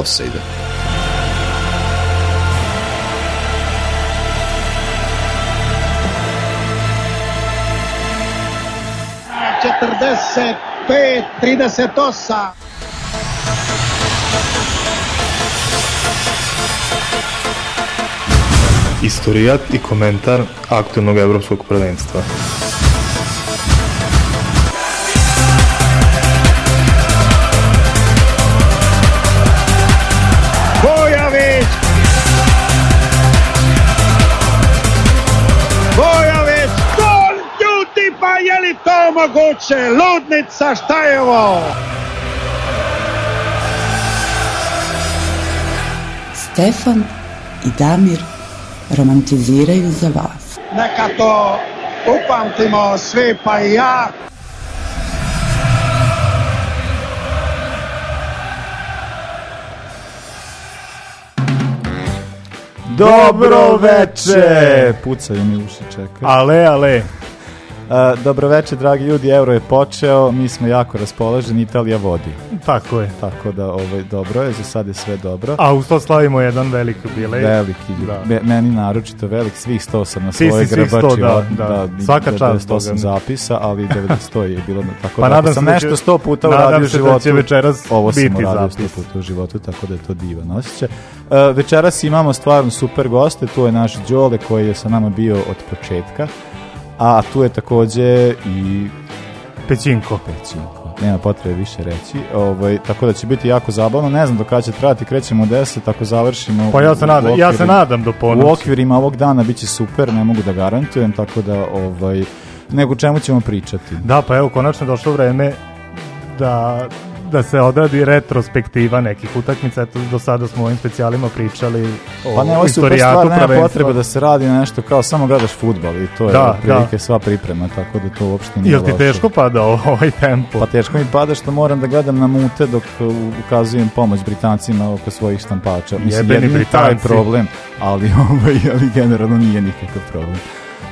offside četrdeset pet trideset osam Istorijat i komentar aktualnog evropskog prvenstva. Moguće ludnica šta je ovo Stefan i Damir romantiziraju za vas. neka to upamtimo svi pa i ja Dobro veče! Pucaju mi uši, čekaj. Ale, ale. Dobro veče, dragi ljudi, Euro je počeo, mi smo jako raspoloženi, Italija vodi. Tako je. Tako da, ovaj, dobro je, za sad je sve dobro. A uz to slavimo jedan veliki jubilej. Veliki, Da. me- meni naročito velik, svih 100 sam na Ti si svoje svih 100, grbači. da, o- da. Svaka čast 98 Boga mi. zapisa, ali 90 je bilo na- tako Pa da. nadam sam se da će- nešto 100 puta nadam uradio u se da životu. će večeras ovo sam biti uradio zapis. 100 puta u životu, tako da je to divan osjećaj. Uh, večeras imamo stvarno super goste, tu je naš Đole koji je sa nama bio od početka, a tu je takođe i Pećinko. Pećinko. Nema potrebe više reći. Ovaj, tako da će biti jako zabavno. Ne znam do kada će trajati, krećemo u 10, ako završimo... Pa ja u- se u nadam, ja se nadam do U ponoći. okvirima ovog dana biće super, ne mogu da garantujem, tako da ovaj, nego čemu ćemo pričati. Da, pa evo, konačno došlo vreme da, da se odradi retrospektiva nekih utakmica. Eto, do sada smo u ovim specijalima pričali o Pa ne, ovo istorijatu stvar, nema potrebe da se radi nešto kao samo gledaš futbal i to je Da, otprilike da. sva priprema, tako da to uopšte nije Jel ti teško pada ovaj tempo? Pa teško mi pada što moram da gledam na mute dok uh, ukazujem pomoć Britancima oko svojih štampača. Mislim, Jebeni jedini taj Britanci. problem, ali, ovaj, ali generalno nije nikakav problem.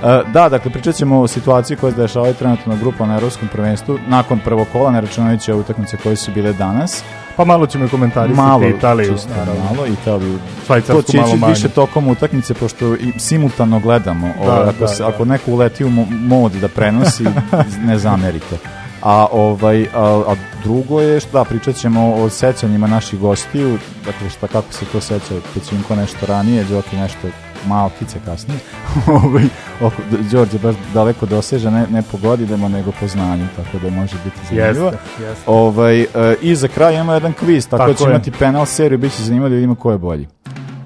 Uh, da, dakle, pričat ćemo o situaciji koja se dešava trenutno na grupa na Evropskom prvenstvu nakon prvog kola, ne računajući utakmice koje su bile danas. Pa malo ćemo i komentarisati Malo, Italiju. čisto naravno. malo, Italiju. Švajcarsku to će malo ići manje. više tokom utakmice, pošto i simultano gledamo. ovaj, ako, da, se, da. ako neko uleti u mo- mod da prenosi, ne zamerite. A, ovaj, a, a drugo je, što da, pričat ćemo o sećanjima naših gostiju, dakle šta, kako se to seća Pećinko nešto ranije, Đoki nešto malo kice kasnije. ovaj, oko, Đorđe baš daleko doseže, ne, ne po godinama, nego po znanju, tako da može biti zanimljivo. Jeste, jeste. Ovaj, e, I za kraj imamo jedan kviz, tako, Tako da ćemo je. imati penal seriju, bit će zanimljivo da vidimo ko je bolji.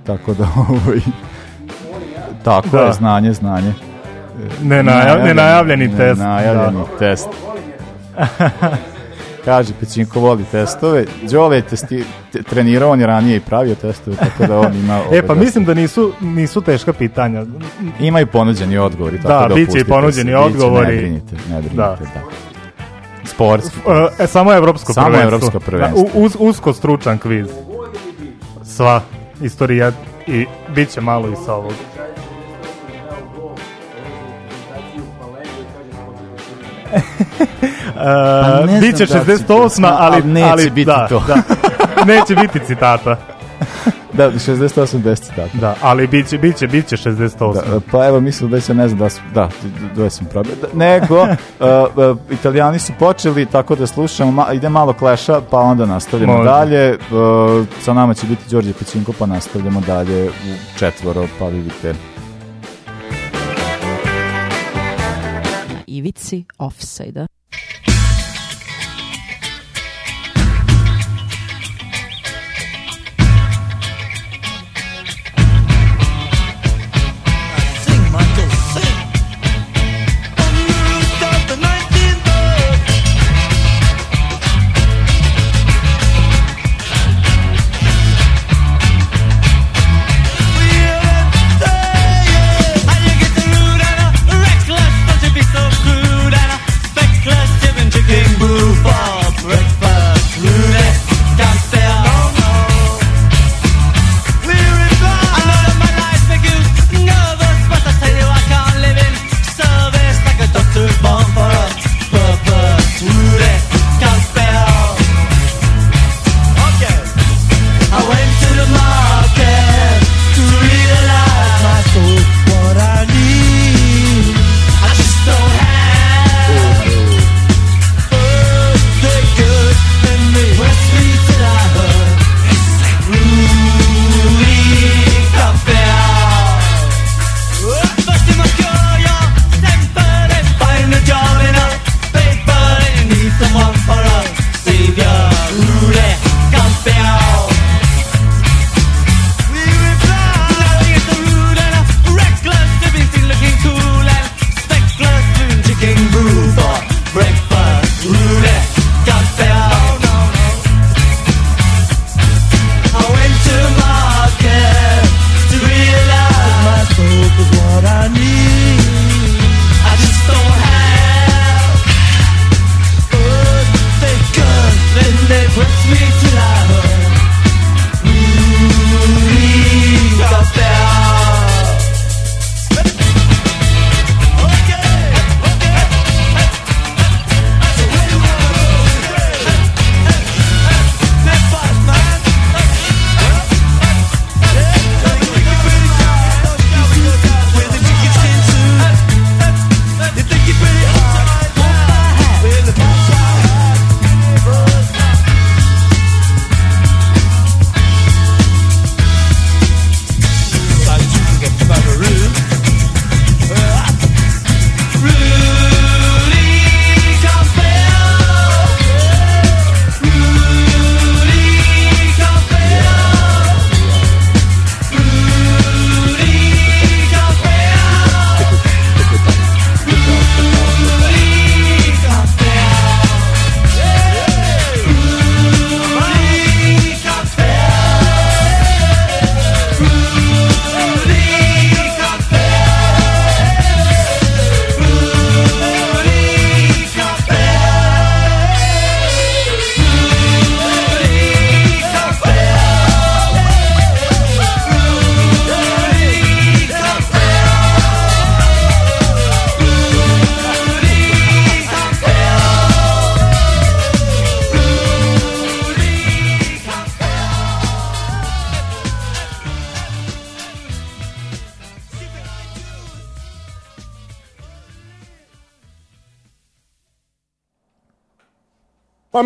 Tako da, ovaj, tako Da. je, znanje, znanje. Nenajav, nenajavljeni test. Nenajavljeni Da. test. Kaže, Pećinko voli testove. Đole je testi, te- trenirao, on je ranije i pravio testove, tako da on ima... E, pa mislim da nisu, nisu teška pitanja. Ima i ponuđeni odgovori, tako Da, da, bit će i ponuđeni se, odgovori. Ne brinite, ne brinite, Da. da. Sportski. E, samo evropsko Samo prvenstvo. evropsko prvenstvo. Da, u- uz, usko stručan kviz. Sva istorija i bit će malo i sa ovog. Pa ne E, biće znam da li će 68, biti, ali, ali neće ali, biti da, to. Da, neće biti citata. Da, 68 bez citata. Da, ali biće, biće, biće 68. Da, pa evo mislim da se ne znam da su, da, da sam probao. Da, nego, uh, uh, italijani su počeli tako da slušamo, ma, ide malo kleša, pa onda nastavljamo Može. dalje. Uh, sa nama će biti Đorđe Pećinko, pa nastavljamo dalje u četvoro, pa vidite. Na ivici offside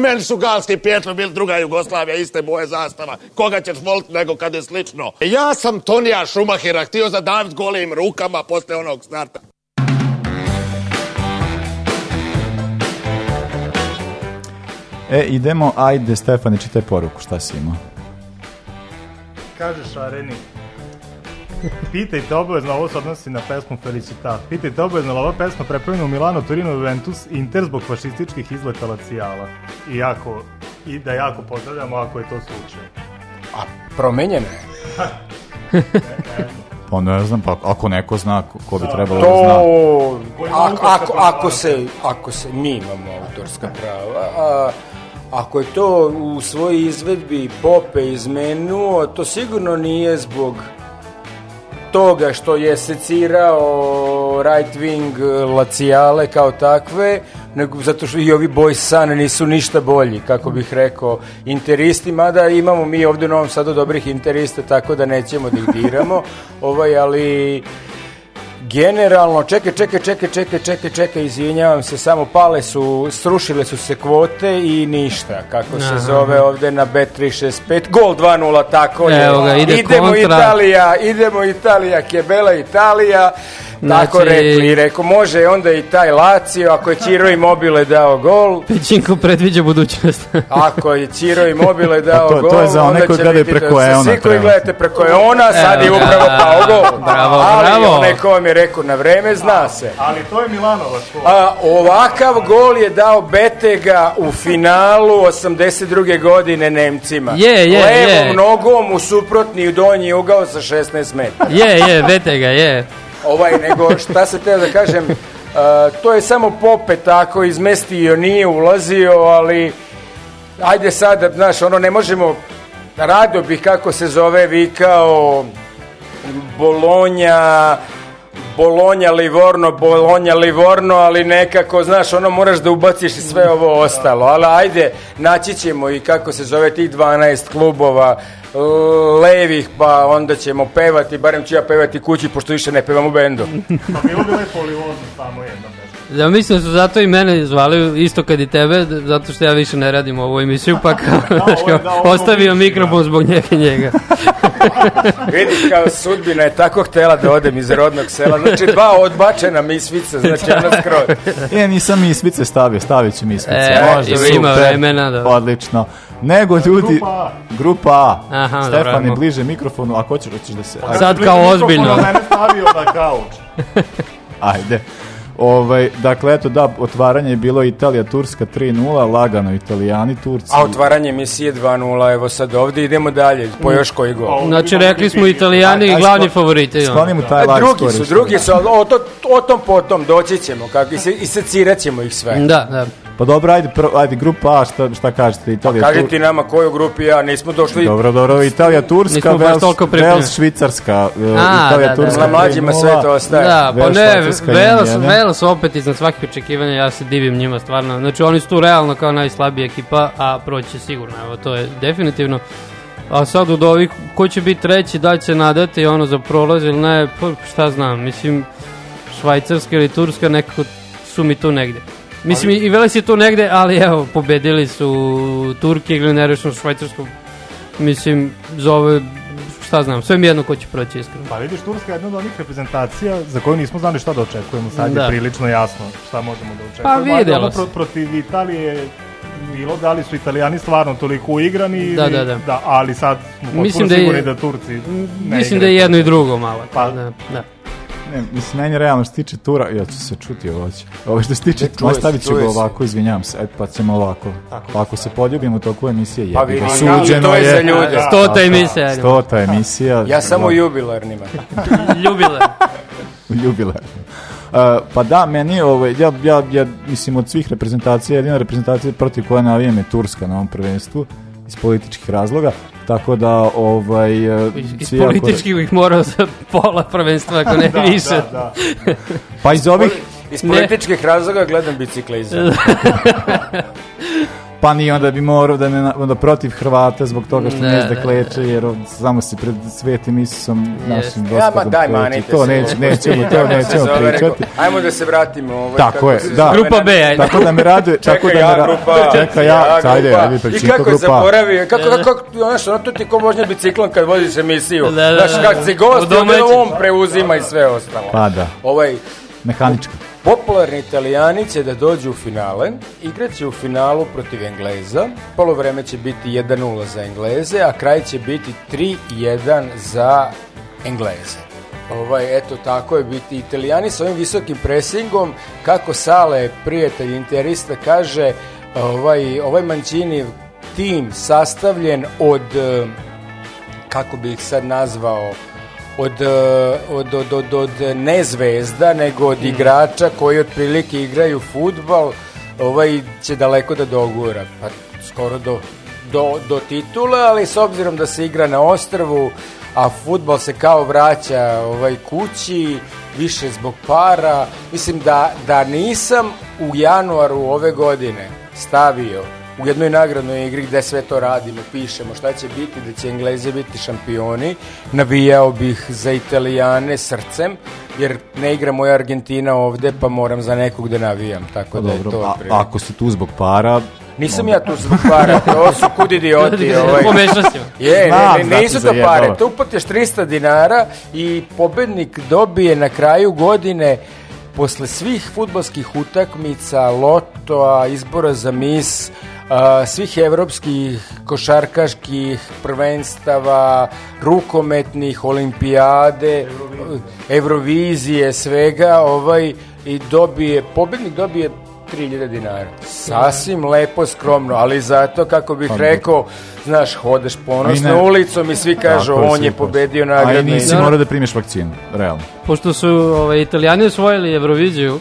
meni su galski pjetlo bili druga Jugoslavija, iste boje zastava. Koga ćeš voliti nego kad je slično? Ja sam Tonija Šumahira htio zadavit golim rukama posle onog starta. E, idemo, ajde Stefani, čitaj poruku, šta si imao? Kažeš Areni. Pitajte obavezno, ovo se odnosi na pesmu Felicitat. Pitajte obavezno, ova pesma prepravljena u Milano, Torino, Juventus, Inter zbog fašističkih izleta Lacijala. I jako, i da jako pozdravljamo ako je to slučaj. A promenjena je. Pa ne znam, pa ako neko zna, ko, ko bi trebalo da zna. To, ako, ako, ako, se, ako se, mi imamo autorska prava, a, ako je to u svojoj izvedbi Pope izmenuo, to sigurno nije zbog toga što je secirao right wing lacijale kao takve, nego zato što i ovi boys san nisu ništa bolji, kako bih rekao, interisti, mada imamo mi ovde u Novom Sadu dobrih interista, tako da nećemo da ih diramo, ovaj, ali generalno, čekaj, čekaj, čekaj, čekaj, čekaj, čekaj, izvinjavam se, samo pale su, srušile su se kvote i ništa, kako se Aha. zove ovde na Bet365, gol 2-0, tako je. Evo ga, ide idemo kontra. Italija, idemo Italija, Kebela Italija, tako Znači- rekli, rekao, može onda i taj Lazio, ako je Ciro Immobile dao gol, Pećinko predviđa budućnost. ako je Ciro Immobile dao A to- gol, to je za one onda koji će gledaju biti preko da- Eona Svi koji gledate preko Eona, sad je Evo, upravo da. pao gol. Bravo, Ali bravo. onaj ko vam je rekao na vreme, zna se. Ali to je Milanovac. ko- A, ovakav gol je dao Betega u finalu 82. godine Nemcima. Je, je, Levom je. nogom u suprotni donji ugao sa 16 metara. je, je, vete ga, je. Ovaj, nego šta se teo da kažem, a, to je samo Pope tako izmestio, nije ulazio, ali ajde sad, znaš, ono ne možemo, rado bih kako se zove vikao Bolonja, Bolonja Livorno, Bolonja Livorno, ali nekako, znaš, ono moraš da ubaciš i sve ovo ostalo, ali ajde, naći ćemo i kako se zove tih 12 klubova levih, pa onda ćemo pevati, barem ću ja pevati kući, pošto više ne pevam u bendu. Pa bilo bi lepo Livozno samo jedna pesma. Ja mislim da su zato i mene zvali isto kad i tebe, zato što ja više ne radim ovu emisiju, pa kao, znaš, ovo je kao, da, ovo ostavio mislim, mikrofon zbog njega njega. Vidiš kao sudbina je tako htela da odem iz rodnog sela, znači dva odbačena misvica, znači ona skroz. E, nisam misvice stavio, stavit ću misvice. E, Može, ima- super. vremena, da. Odlično. Nego ljudi... Grupa A. Grupa A. Aha, Stefani, dobro. bliže mikrofonu, ako hoćeš, hoćeš da se... Sad kao ozbiljno. a Mene stavio na kauč. Ajde. Ovaj, dakle, eto da, otvaranje je bilo Italija, Turska 3-0, lagano Italijani, Turci. A otvaranje emisije 2-0, evo sad ovde idemo dalje, po još koji gol. Znači, rekli smo italijani Aj, glavni sklon- favoriti. ono. Skloni mu taj A live drugi story su, drugi su, o, to, o tom potom doći ćemo, kako, i, se, i secirat ćemo ih sve. Da, da. Pa dobro, ajde, prvo, ajde grupa A, šta, šta kažete, Italija, Kaži Tur- ti nama koju grupi ja, nismo došli... Dobro, dobro, Italija, Turska, Vels. Vels, Švicarska, e, A, Italija, da, da, Turska Na mlađima 3:0. sve to ostaje. Da, pa Vels, ne, Vels, 1:1. Vels opet iznad svakih očekivanja, ja se divim njima stvarno. Znači oni su tu realno kao najslabija ekipa, a proći će sigurno, evo to je definitivno. A sad od ovih, ko će biti treći, da će nadati ono za prolaz ili ne, pa šta znam, mislim, Švajcarska ili Turska nekako su mi tu negde. Mislim, i Veles je tu negde, ali evo, pobedili su Turke ili nerešno Švajcarsku. Mislim, za ove, šta znam, sve mi jedno ko će proći iskreno. Pa vidiš, Turska je jedna od onih reprezentacija za koju nismo znali šta da očekujemo. Sad Da. je prilično jasno šta možemo da očekujemo. Pa vidjelo se. pro- protiv Italije je bilo da li su italijani stvarno toliko uigrani ili- Da, da, da. ali sad smo Mislim da je- sigurni da Turci ne Mislim da je jedno i drugo malo. Pa- da, da. Ne, mislim, meni realno što se tiče tura, ja ću se čuti ovo će. Ovo što se tiče, Ne, stavit ću ga ovako, izvinjam se, e, pa ćemo ovako. Pa ako se poljubimo u toku emisije, Pa jebi ga, suđeno to je za ljude. Stota emisija. ajde. Stota emisija. Ja samo jubilarnima. Ljubile. jubilar. Uh, pa da, meni, ovaj, ja, ja, ja, mislim, od svih reprezentacija, jedina reprezentacija protiv koje navijem je Turska na ovom prvenstvu, iz političkih razloga, tako da, ovaj, uh, Iz, iz svi jako- politički ih morao za pola prvenstva, ako ne više. Da, da. Pa iz ovih, Iz Ne. političkih razloga gledam biciklizam. Pa nije onda bi morao da ne onda protiv Hrvata zbog toga što ne zna da, kleče jer on samo se pred svetim Isusom našim Ja, ma gospodom daj, manite To se. neće, nećemo, to Kako se nećemo pričati. Ajmo da se vratimo. Ovaj, Tako kako je, se da. Grupa B, ajde. Tako da me raduje, tako da me ja grupa. Čekaj, ja, ajde, grupa. ajde, I kako je grupa. zaboravio, kako, kako, kako, znaš, ono to ti ko vožnja biciklom kad voziš emisiju. Znaš, da. kad si gost, onda on preuzima i sve ostalo. Pa da, Ovaj, mehanička. Popularni italijani će da dođu u finale, igraće u finalu protiv Engleza, polovreme će biti 1-0 za Engleze, a kraj će biti 3-1 za Engleze. Ovaj, eto tako je biti italijani sa ovim visokim presingom, kako Sale, prijatelj interista, kaže, ovaj, ovaj Mancini tim sastavljen od, eh, kako bih ih sad nazvao, od, eh, od, od, od, od ne zvezda, nego od igrača koji otprilike igraju futbal, ovaj će daleko da dogura, pa skoro do, do, do titula, ali s obzirom da se igra na ostrvu, a futbal se kao vraća ovaj kući, više zbog para, mislim da, da nisam u januaru ove godine stavio u jednoj nagradnoj igri gde sve to radimo, pišemo šta će biti, da će Englezi biti šampioni, navijao bih za Italijane srcem, jer ne igra moja Argentina ovde, pa moram za nekog da navijam, tako da je Dobro, to a, ako si tu zbog para, Nisam ja tu zbog para, to su kud idioti. ovaj. Pomešao si. Je, ne, ne, nisu to pare. Tu uplatiš 300 dinara i pobednik dobije na kraju godine posle svih futbalskih utakmica, lotoa, izbora za mis, svih evropskih košarkaških prvenstava, rukometnih, olimpijade, Eurovizije, svega, ovaj, i dobije, pobednik dobije 3000 dinara. Sasvim lepo, skromno, ali zato, kako bih rekao, znaš, hodeš ponosno Pa ulicom i svi kažu, Tako je, on je pobedio a i nisi Da. morao da primiš vakcinu, realno. Pošto su ovaj, italijani osvojili Euroviziju,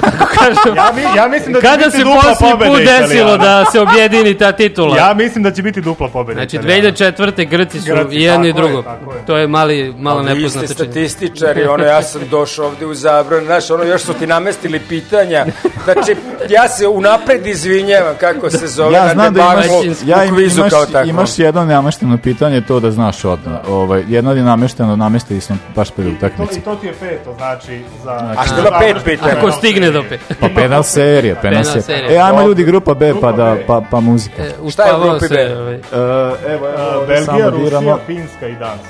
kako kažem, Ja, mi, ja mislim da će kada biti se dupla pobeda put desilo Italijana. da se objedini ta titula? Ja mislim da će biti dupla pobeda Znači, Italijana. 2004. Grci su Grci, i jedno i tako je, drugo. tako je. To je mali, malo Ali vi ste statističari, ono, ja sam došao ovde u zabran, znaš, ono, još su ti namestili pitanja, znači, ja se unapred izvinjavam kako se zove Ja na znam da imaš, debaklu ja u im, kvizu imaš, kao tako. imaš jedno namešteno pitanje, to da znaš odmah. Ovaj, jedno je namešteno, namestili sam baš pred To, I utakmici. to ti je peto, znači... Za, A što ima pet pitanja? Ako stigne do pet. Pa penal serija, penal serija. E, ajmo ljudi, grupa B, pa Grupa da, pa, pa muzika. E, Šta je u uspavao grupi se, B? ovaj, E, evo, evo, Belgija, Rusija, biramo. Finska i Danska.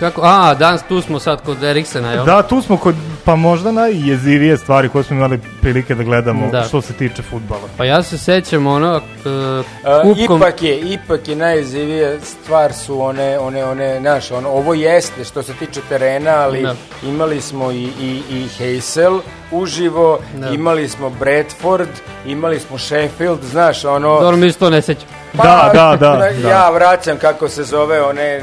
Kako? A, danas tu smo sad kod Eriksena, jel? Da, tu smo kod, pa možda najjezivije stvari koje smo imali prilike da gledamo Da. što se tiče futbala. Pa ja se sećam ono, uh, A, kupkom... ipak je, ipak je najizivije stvar su one, one, one, znaš, ono, ovo jeste što se tiče terena, ali Da. imali smo i, i, i Heysel uživo, Da. imali smo Bradford, imali smo Sheffield, znaš, ono... Dobro, mi se to ne sećam. Da, da, da, na- da. Ja vraćam kako se zove one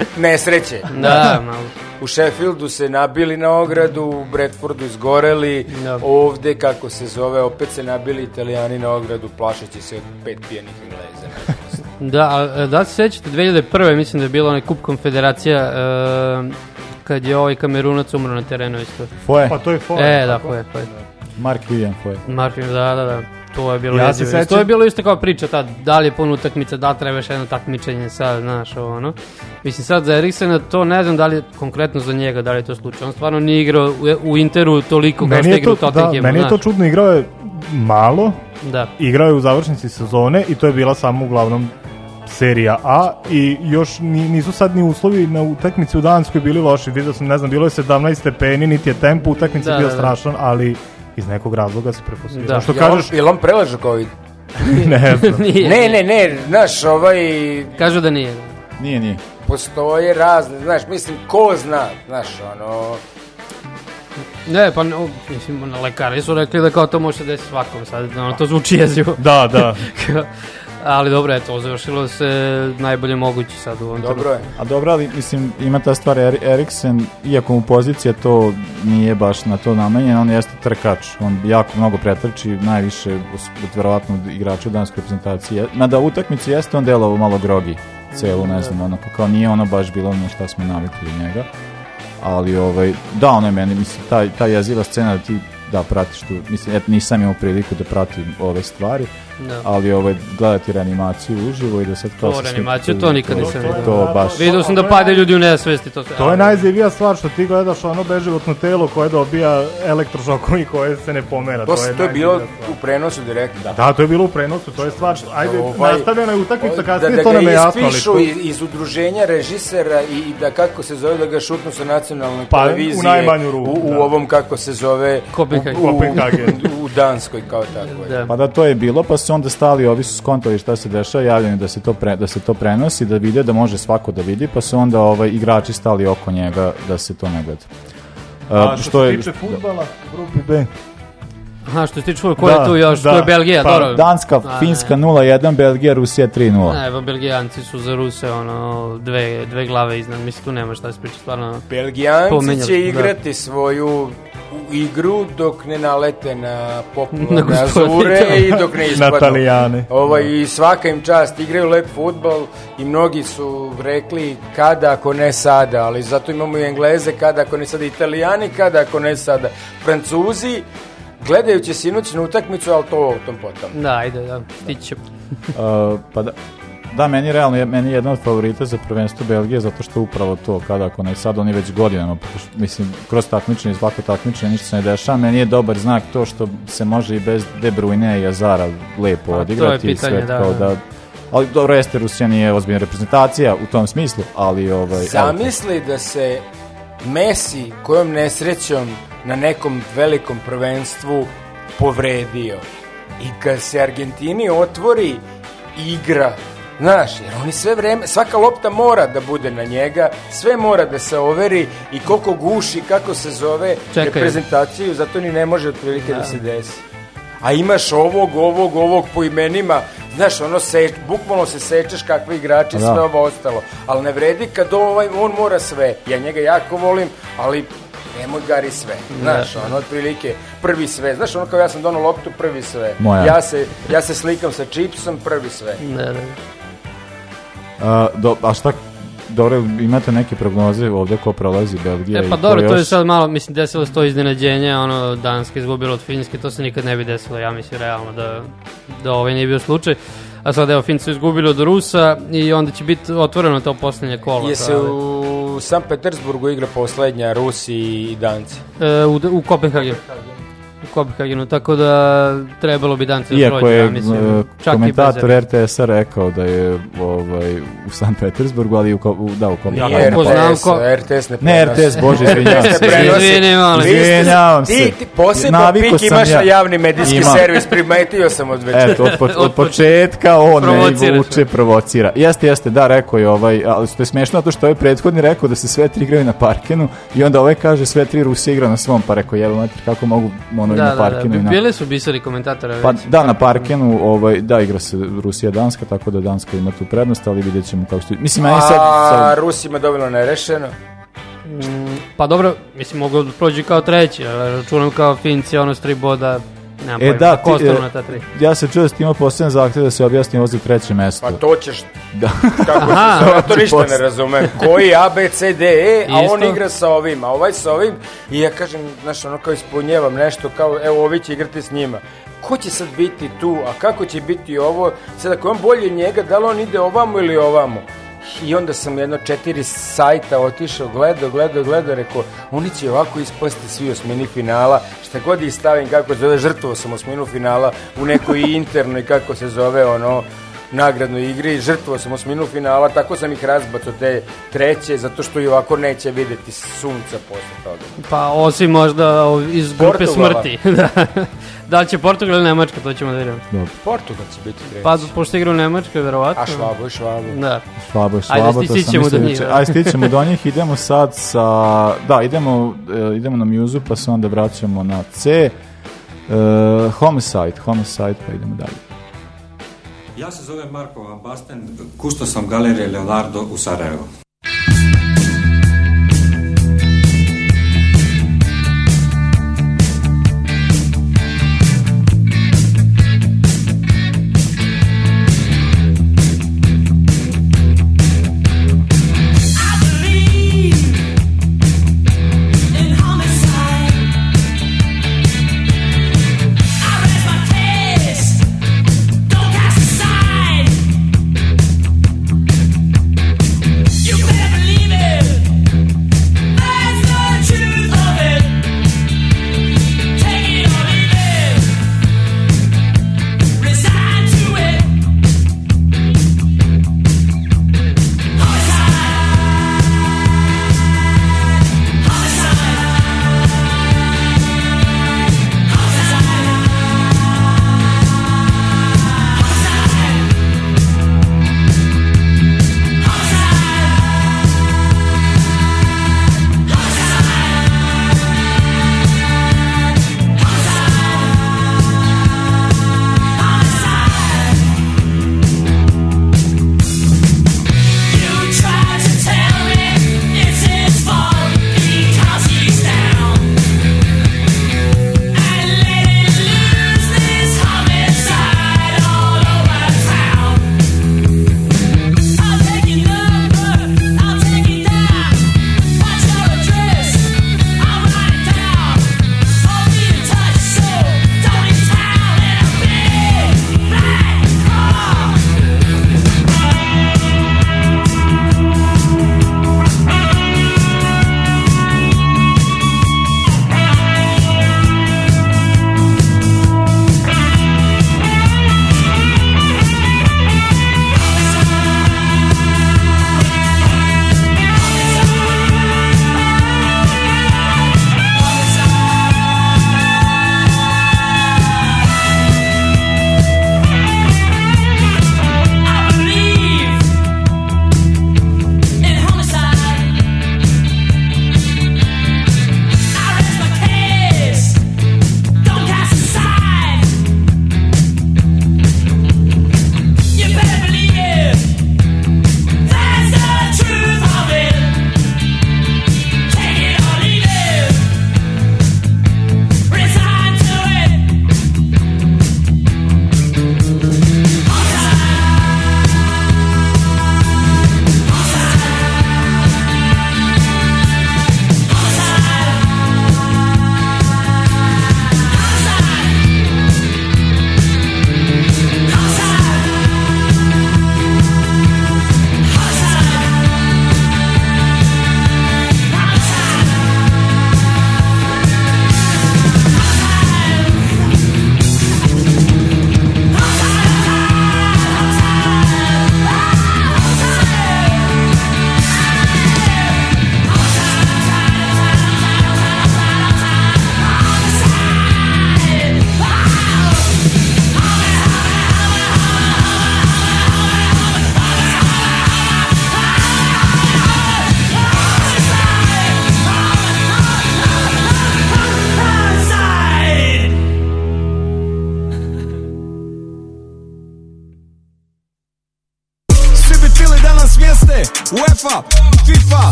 nesreće. Da, malo. U Sheffieldu se nabili na ogradu, u Bradfordu izgoreli, Da. ovde, kako se zove, opet se nabili italijani na ogradu, plašeći se od pet pijenih engleza. Da, a, da se sećate, 2001. mislim da je bila onaj kup konfederacija e, kad je ovaj kamerunac umro na terenu isto. Foje, Pa to je for. E, da, ko je, ko je. Mark Vivian Foje. Martin, da, da, da. To je bilo Ja se sećam- To je bilo isto kao priča tad, da li je pun utakmica, da treba još jedno takmičenje sad, znaš, ovo, ono. Mislim, sad za Eriksena to ne znam da li je konkretno za njega, da li je to slučaj. On stvarno nije igrao u, u Interu toliko kao Meni što je igrao to, u da, meni je to čudno, igrao je malo, Da. igrao je u završnici sezone i to je bila samo uglavnom serija A i još ni, nisu sad ni uslovi na utakmici u Danskoj bili loši. Vidio sam, ne znam, bilo je 17 stepeni, niti je tempo utakmice Da, bio da, da. strašan, ali iz nekog razloga se prefosilio. Da. Što kažeš, jel on preležao COVID? ne znam. Ne, ne, ne, znaš, ovaj, Kažu da nije. Nije, nije. postoje razne, znaš, mislim, ko zna, znaš, ono, Ne, pa no, mislim, lekari su rekli da kao to može se desiti svakom sad, ono, to zvuči jezivo. Da, da. Ali dobro, eto, završilo se najbolje moguće sad u ovom dobro je. A dobro, ali mislim, ima ta stvar Eri- Eriksen, iako mu pozicija to nije baš na to namenjen, on jeste trkač. On jako mnogo pretrči, najviše verovatno igrača u danskoj reprezentaciji. Mada u utakmici jeste on delovao malo grogi celu, ne znam, ono, kao nije ono baš bilo na šta smo navikli od njega. Ali, ovaj, da, ono je meni, mislim, ta, ta jeziva scena da ti da pratiš tu, mislim, et, nisam imao priliku da pratim ove stvari, Da. ali ovaj, gledati reanimaciju uživo i da sad. To reanimaciju, to nikad nisam vidio. To baš... Vidio sam da pade ljudi u nesvesti. To, To je najzivija stvar što ti gledaš ono beživotno telo koje dobija elektrošokom i koje se ne pomera. To, to je bilo najzivija stvar. u prenosu direktno. Da, to je bilo u prenosu, to je stvar, što- ajde, Ovaj, nastavljena je utakmica da, kasnije, da to ga nam je jasno, ali ispišu to- iz, iz udruženja režisera i, i da kako se zove da ga šutnu sa nacionalne Pa, u televizije najmanju ruku, u, u da. ovom kako se zove Kopenhagen. u, u, u Danskoj kao tako je. Da. Pa da to je bilo, pa su onda stali, ovi su skontali šta se dešava, javljeni da se to pre, da se to prenosi, da vide da može svako da vidi, pa su onda ovaj igrači stali oko njega da se to ne gleda. A što, se tiče futbala, u grupi B, Aha, što se tiče ko je tu još, tu je Belgija, pa, dobro. Danska, A, Finska 0-1, Belgija, Rusija 3-0. Ne, pa Belgijanci su za Ruse, ono, dve, dve glave iznad, mislim, tu nema šta da se priča, stvarno. Belgijanci Pomenjali, će da. igrati svoju igru dok ne nalete na Na popularne azure i dok ne ispadnu. Italijane. Ovaj, I svaka im čast, igraju lep futbol i mnogi su rekli kada ako ne sada, ali zato imamo i Engleze kada ako ne sada, Italijani kada ako ne sada, Francuzi, gledajući sinoćnu utakmicu, ali to o tom potom. Da, ajde, da, stići će. Uh, pa da, da, meni realno, je- meni je jedna od favorita za prvenstvo Belgije, zato što upravo to, kada ako ne sad, oni već godinama, mislim, kroz takmičenje, svako takmičenje, ništa se ne dešava, meni je dobar znak to što se može i bez De Bruyne i Azara lepo to je odigrati i pitanje, sve da, kao da. da, ali dobro, jeste, Rusija nije ozbiljna reprezentacija u tom smislu, ali ovaj... Zamisli da se Messi kojom nesrećom na nekom velikom prvenstvu povredio i kad se Argentini otvori igra Znaš, jer oni sve vreme, svaka lopta mora da bude na njega, sve mora da se overi i koliko guši, kako se zove Čekaj. reprezentaciju, zato ni ne može otprilike da. se desi. A imaš ovog, ovog, ovog po imenima, znaš, ono se, bukvalno se sečeš kakvi igrači, Da. sve ovo ostalo. Ali ne vredi kad ovaj, on mora sve. Ja njega jako volim, ali nemoj gari sve. Znaš, ono, otprilike, prvi sve. Znaš, ono kao ja sam donao loptu, prvi sve. Moja. Ja se, ja se slikam sa čipsom, prvi sve. Da, da. A, do, a šta, dobro, imate neke prognoze ovde ko prolazi Belgija E i pa ko dobro, to je sad malo, mislim, desilo se to iznenađenje, ono, Danska izgubila od Finjske, to se nikad ne bi desilo, ja mislim, realno, da, da ovaj nije bio slučaj. A sad, evo, Finci su izgubili od Rusa i onda će biti otvoreno to poslednje kolo. Je se u San Petersburgu igra poslednja Rusi i Danci. E, u, u Kopenhagenu. Kopenhagenu, tako da trebalo bi Danci da Iako prođe, je ja mislim. e, čak komentator. RTS-a rekao da je ovaj, u San Petersburgu, ali u, u, da, u Kopenhagenu. Ja Nije ko znam ko- RTS ne Ne prenosi. RTS, bože, izvinjavam se. Vi ste- Izvinjavam se. Ti, ti posebno pik imaš ja. na javni medijski Imam. servis, primetio sam od večera. Eto, od, poč- od početka on me Provociraš vuče, provocira. Jeste, jeste, da, rekao je ovaj, ali što je smešno zato što je prethodni rekao da se sve tri igraju na parkenu i onda ovaj kaže sve tri Rusije igra na svom, pa rekao, jebo mater, kako mogu ono Da, na da, da, i na... bili su biseri komentatora Pa da, na Parkenu, ovaj, da, igra se Rusija-Danska, tako da Danska ima tu prednost, ali vidjet ćemo kako što... Mislim, meni sad... A sad Rusima dovoljno nerešeno. Mm, Pa dobro, mislim, mogu da prođi kao treći, ali računam kao Finci, ono s tri boda, nemam E, pojma, da, ti, e, na ta tri. ja se čuo da si imao posljedan zahtjev da se objasni ovo za treće mesto. Pa to ćeš, Da. kako Aha. se zove, to ništa ne razumem. Koji A, B, C, D, E, a on Isto. igra sa ovim, a ovaj sa ovim. I ja kažem, znaš, ono kao ispunjevam nešto, kao, evo, ovi će igrati s njima. Ko će sad biti tu, a kako će biti ovo? Sad, ako je on bolje njega, da li on ide ovamo ili ovamo? I onda sam jedno četiri sajta otišao, gledao, gledao, gledao, rekao, oni će ovako ispasti svi osmini finala, šta god ih stavim, kako zove, žrtvo sam osminu finala u nekoj internoj, kako se zove, ono, nagradnoj igri, žrtvo sam osminu finala, tako sam ih razbacao te treće, zato što i ovako neće videti sunca posle toga. Pa osim možda iz grupe Portugala. smrti. da. da li će Portugal ili Nemačka, to ćemo da vidimo. Portugal će biti treći. Pa pošto igra u Nemačkoj, verovatno. A švabo i švabo. Da. Švabo, Ajde, švabo, to sam stićemo mislio do da će-. Ajde, stićemo do njih, idemo sad sa... Da, idemo, e, idemo na Muzu, pa se onda vraćamo na C. Uh, homicide, homicide, pa idemo dalje. Ja se zovem Marko Basten, kusto sam galerije Leonardo u Sarajevu.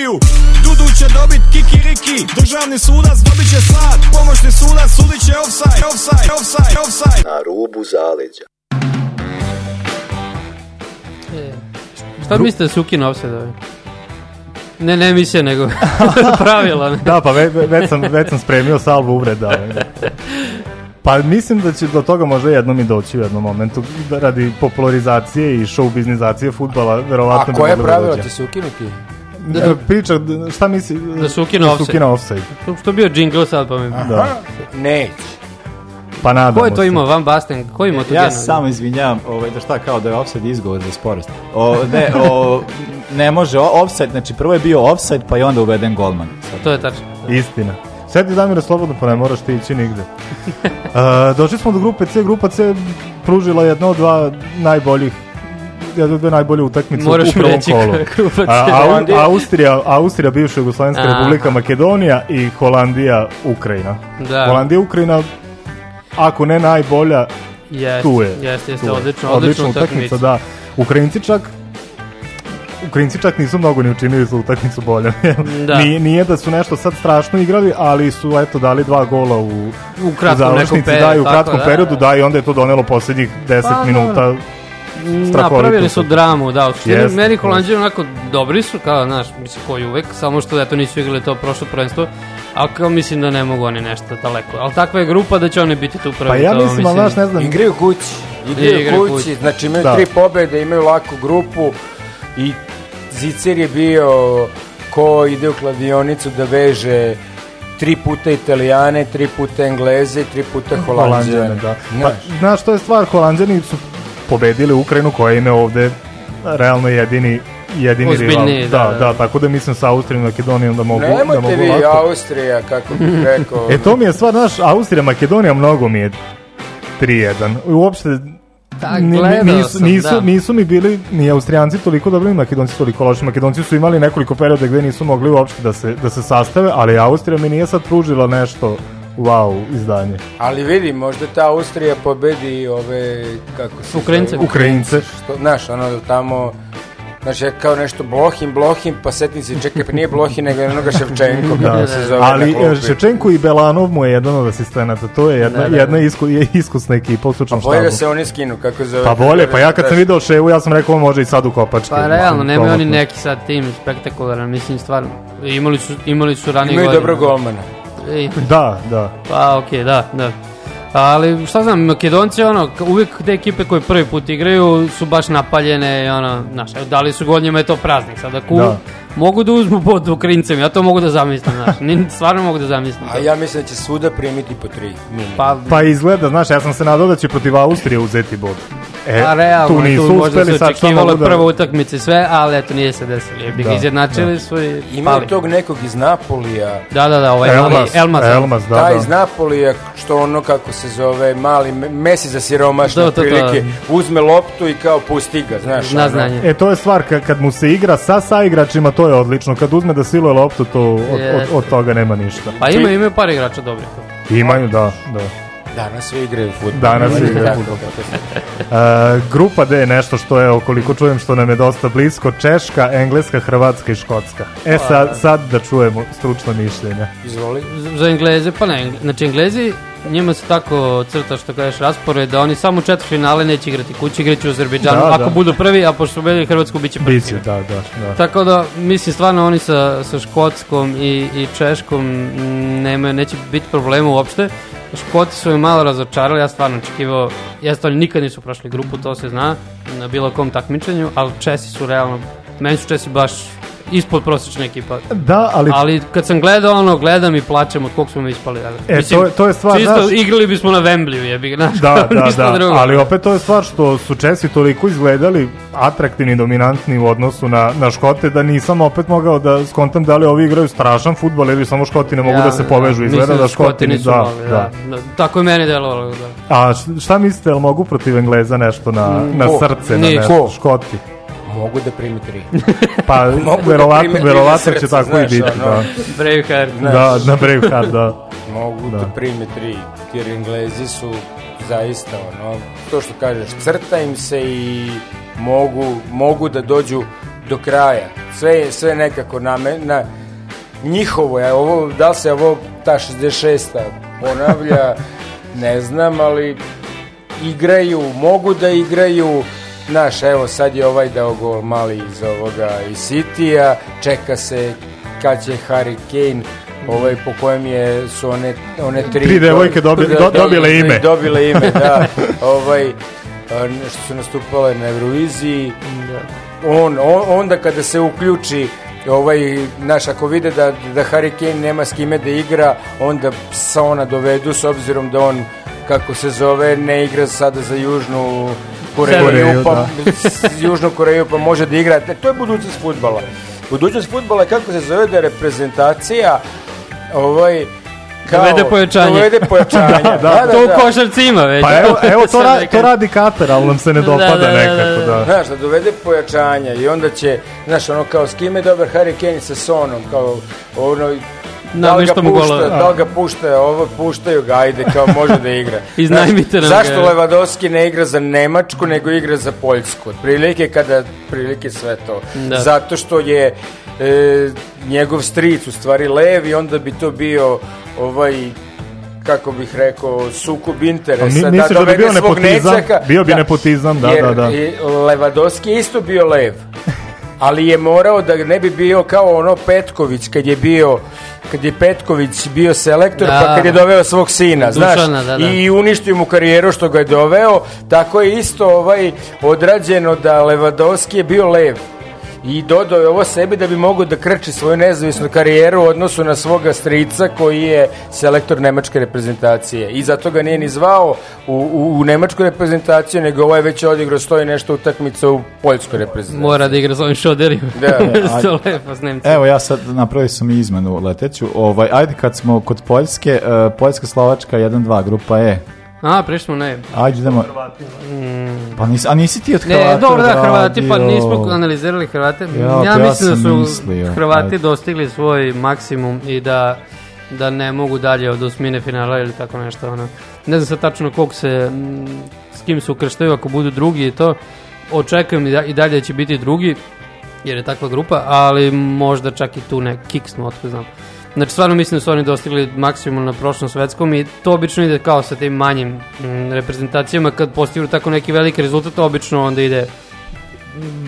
U tome uspiju. Dudu će dobit kikiriki, državni sudac dobit će sat, pomoćni sudac sudit će offside, offside, offside, offside. Na rubu zaleđa. Šta mislite da su ukinu offside ovaj? Ne, ne emisija, nego pravila. Ne? Da, pa ve, ve- već, sam, već sam spremio salvu uvreda. Pa mislim da će do toga možda jednom i doći u jednom momentu da radi popularizacije i show biznizacije futbala, verovatno A koje da pravila dođe. će se ukinuti? Da, priča, d- šta misli? Da su ukinu da offside. ukinu offside. To što bio jingle sad pa mi... Da. Neće. Pa nadamo Ko je to imao, Van Basten? Ko je imao to Ja geno? se samo izvinjavam, ovaj, da šta kao da je offside izgovor za sporost. O, ne, o, ne može, o- offside, znači prvo je bio offside pa je onda uveden golman. To je tačno. Istina. Sedi Damira slobodno, pa ne moraš ti ići nigde. Uh, došli smo do grupe C. Grupa C pružila jedno od dva najboljih dve najbolje utakmice Moraš u prvom reći kolu. A, Holandija. Austrija, Austrija, bivša Jugoslovenska Aha. republika Makedonija i Holandija, Ukrajina. Da. Holandija, Ukrajina, ako ne najbolja, Jeste, tu je. Jeste, jeste, odlično, odlično utakmica. da. Ukrajinci čak Ukrajinci čak nisu mnogo ni učinili za utakmicu bolje. Da. nije, nije da su nešto sad strašno igrali, ali su eto dali dva gola u, U kratkom završnici, nekom periodu, da, i u tako, kratkom da, periodu, da. da, i onda je to donelo poslednjih 10 Pa, minuta. Strahovito Napravili su dramu, da, u suštini meni jeste. Holandžani onako dobri su, kao, znaš, mislim, koji uvek, samo što eto nisu igrali to prošlo prvenstvo, ali kao mislim da ne mogu oni nešto daleko. Ali takva je grupa da će oni biti tu prvi. Pa ja to mislim, ali znaš, ne znam, Igraju kući. Igraju Igraju kući, kući. znači imaju Da. tri pobjede, imaju laku grupu i Zicer je bio ko ide u kladionicu da veže tri puta Italijane, tri puta Engleze i tri puta Holandjane. Holandjane, da. Pa, Znaš, znaš, to je stvar, Holandjani su pobedili Ukrajinu koja im je ovde realno jedini jedini Ozbiljniji, rival. da, Da, da. da, tako da mislim sa Austrijom i Makedonijom da mogu, da Nemojte mogu vi lako. Austrija, kako bih rekao. E to mi je stvar, znaš, Austrija, Makedonija mnogo mi je 3-1. Uopšte Da, nisu, sam, nisu, da. nisu mi bili ni Austrijanci toliko dobri, ni Makedonci toliko loši. Makedonci su imali nekoliko perioda gde nisu mogli uopšte da se, da se sastave, ali Austrija mi nije sad pružila nešto wow izdanje. Ali vidi, možda ta Austrija pobedi ove, kako se Ukrajince. zove? Ukrajince. Što, znaš, ono da tamo, znaš, ja kao nešto Blohin, Blohin, pa setim se, čekaj, pa nije Blohin, nego je onoga Ševčenko, kako Da, se zove ali e, Ševčenko i Belanov mu je jedan od asistenata, to je jedna, Da, da, da. jedna isku, je iskusna ekipa u Pa stručnom bolje da štabu. se oni skinu, kako zove. Pa bolje, pa ja kad sam video Ševu, ja sam rekao on može i sad u kopačke. Pa realno, Mislim, nemaju oni neki sad tim spektakularan, mislim stvarno. Imali su, imali su ranije Imaju godine. dobro golmana. Ej, Da, da. Pa okej, da, da. Ali šta znam, Makedonci ono, uvijek te ekipe koje prvi put igraju su baš napaljene i ono, znaš, evo, dali su gol njima je to praznik. Sad ako Da. mogu da uzmu pod Ukrajincem, ja to mogu da zamislim, znaš, ni, stvarno mogu da zamislim. A ja mislim da će svuda primiti po tri. Pa, Pa izgleda, znaš, ja sam se nadao da će protiv Austrije uzeti bod. E, a realno, tu nisu možda uspeli, se očekivalo da... prva utakmica i sve, ali eto nije se desilo. Da, izjednačili su i Imaju pali. tog nekog iz Napolija, Da, da, da, ovaj Elmas, mali, Elmas. Elmas, da, taj da. iz Napolija, što ono kako se zove, mali Me- Messi za siromašne To, to, to. prilike, uzme loptu i kao pusti ga, znaš. Na znanje. E, to je stvar, kad, kad mu se igra sa saigračima, to je odlično. Kad uzme da siluje loptu, to od, od, Jeste. od toga nema ništa. Pa ima, imaju par igrača dobri. Imaju, da, da. Danas svi igraju futbol. Danas svi igraju se- E, grupa D je nešto što je, koliko čujem, što nam je dosta blisko. Češka, Engleska, Hrvatska i Škotska. E, sad, sad da čujemo stručno mišljenje. Izvoli. Za Engleze, pa ne, znači Englezi, njima se tako crta što kažeš raspored da oni samo četiri finale neće igrati kući, igraće u Azerbejdžanu, Da, ako da. budu prvi, a pošto su bili Hrvatsku biće prvi. Biće, da, da, da. Tako da, mislim, stvarno oni sa, sa Škotskom i, i Češkom mm, nemaju, neće biti problema uopšte. Škoti su me malo razočarali, ja stvarno očekivao, jeste oni nikad nisu prošli grupu, to se zna, na bilo kom takmičenju, ali Česi su realno, meni su Česi baš ispod prosječna ekipa. Da, ali, Ali kad sam gledao ono, gledam i plačem od kog smo mi ispali. E, to je- to je stvar, čisto znaš- igrali bismo na Wembley, jebi znaš, Da, da, ništa da, drugo. ali opet to je stvar što su Česi toliko izgledali atraktivni, dominantni u odnosu na, na Škote, da nisam opet mogao da skontam da li ovi igraju strašan futbol ili samo Škoti ne mogu da se povežu. Izgleda mislim da Škoti ni nisu da, mogli, da. da. Tako je meni delovalo, da. A šta mislite, jel mogu protiv Engleza nešto na, Mm, na ko? srce, na nešto? ko? Škoti. Mogu da primi tri. Pa, Mogu da verovatno, tri verovatno će tako znaš, i biti, ono. da. Braveheart. Da, na Braveheart, da. Mogu da, Da. prime tri, jer Englezi su zaista ono, to što kažeš, crta im se i mogu, mogu da dođu do kraja. Sve je sve nekako na, me, na njihovo je, ovo, da li se ovo ta 66. ponavlja, ne znam, ali igraju, mogu da igraju, Znaš, evo sad je ovaj dao gol mali iz ovoga iz City-a, čeka se kad će Harry Kane ovaj po kojem je su one one tri Tri devojke dobi- da, do- da, dobile ime. dobile ime da. Ovaj što su nastupale na Euroviziji. On, on onda kada se uključi ovaj, naš, ako vide da, da Harry Kane nema s kime da igra, onda sa ona dovedu, s obzirom da on, kako se zove, ne igra sada za Južnu Koreju, Koreju, pa, da. Južnu Koreju, pa može da igra. E, To je budućnost futbala. Budućnost futbala je kako se zove da je reprezentacija ovaj, kao, Dovede pojačanje. Dovede pojačanje. Da, da. to u košarci ima već. Pa evo, evo to, ra, to radi Katar, ali nam se ne Da, dopada da, da, nekako. da, Da. Znaš, da dovede pojačanja i onda će, znaš, ono kao s kime je dobar Harry Kane sa Sonom, kao ono, da li ga pušta, da li ga pušta, ovo puštaju ga, ajde, kao može da igra. Iznajmite nam ga. Zašto Levadovski ne igra za Nemačku, nego igra za Poljsku? Otprilike kada, prilike sve to. Da. Zato što je e, njegov stric u stvari lev i onda bi to bio ovaj kako bih rekao, sukob interesa. A mi- misliš da bi dovede bio svog nepotizam? nećaka. Bio bi nepotizam, da, jer da, da. i Levadovski je isto bio lev. Ali je morao da ne bi bio kao ono Petković kad je bio kad je Petković bio selektor Da. pa kad je doveo svog sina, znaš, Dušana, da, da. i uništio mu karijeru što ga je doveo, tako je isto ovaj odrađeno da Levadovski je bio lev i dodao je ovo sebi da bi mogao da krči svoju nezavisnu karijeru u odnosu na svoga strica koji je selektor nemačke reprezentacije i zato ga nije ni zvao u, u, u nemačku reprezentaciju nego ovo je već odigrao stoji nešto utakmica u poljskoj reprezentaciji. Mora da igra s ovim šoderima. Da. to lepo s Nemcima. Evo ja sad napravio sam izmenu leteću. Ovaj, ajde kad smo kod Poljske, uh, Poljska Slovačka 1-2, grupa E. A, prišli smo ne. Ajde idemo. Pa nisi, a nisi ti od Hrvata Ne, dobro da, Hrvati, pa nismo analizirali Hrvate. Ja, Ja, pa ja mislim da sam su mislio, Hrvati ajde. dostigli svoj maksimum i da da ne mogu dalje od osmine finala ili tako nešto. Ono. Ne znam sad tačno kog se, s kim se ukrštaju ako budu drugi i to. Očekujem i, da, i dalje da će biti drugi, jer je takva grupa, ali možda čak i tu ne kiksnu, otko znam. Znači, stvarno mislim da su oni dostigli maksimum na prošlom svetskom i to obično ide kao sa tim manjim mm, reprezentacijama, kad postignu tako neki veliki rezultat, obično onda ide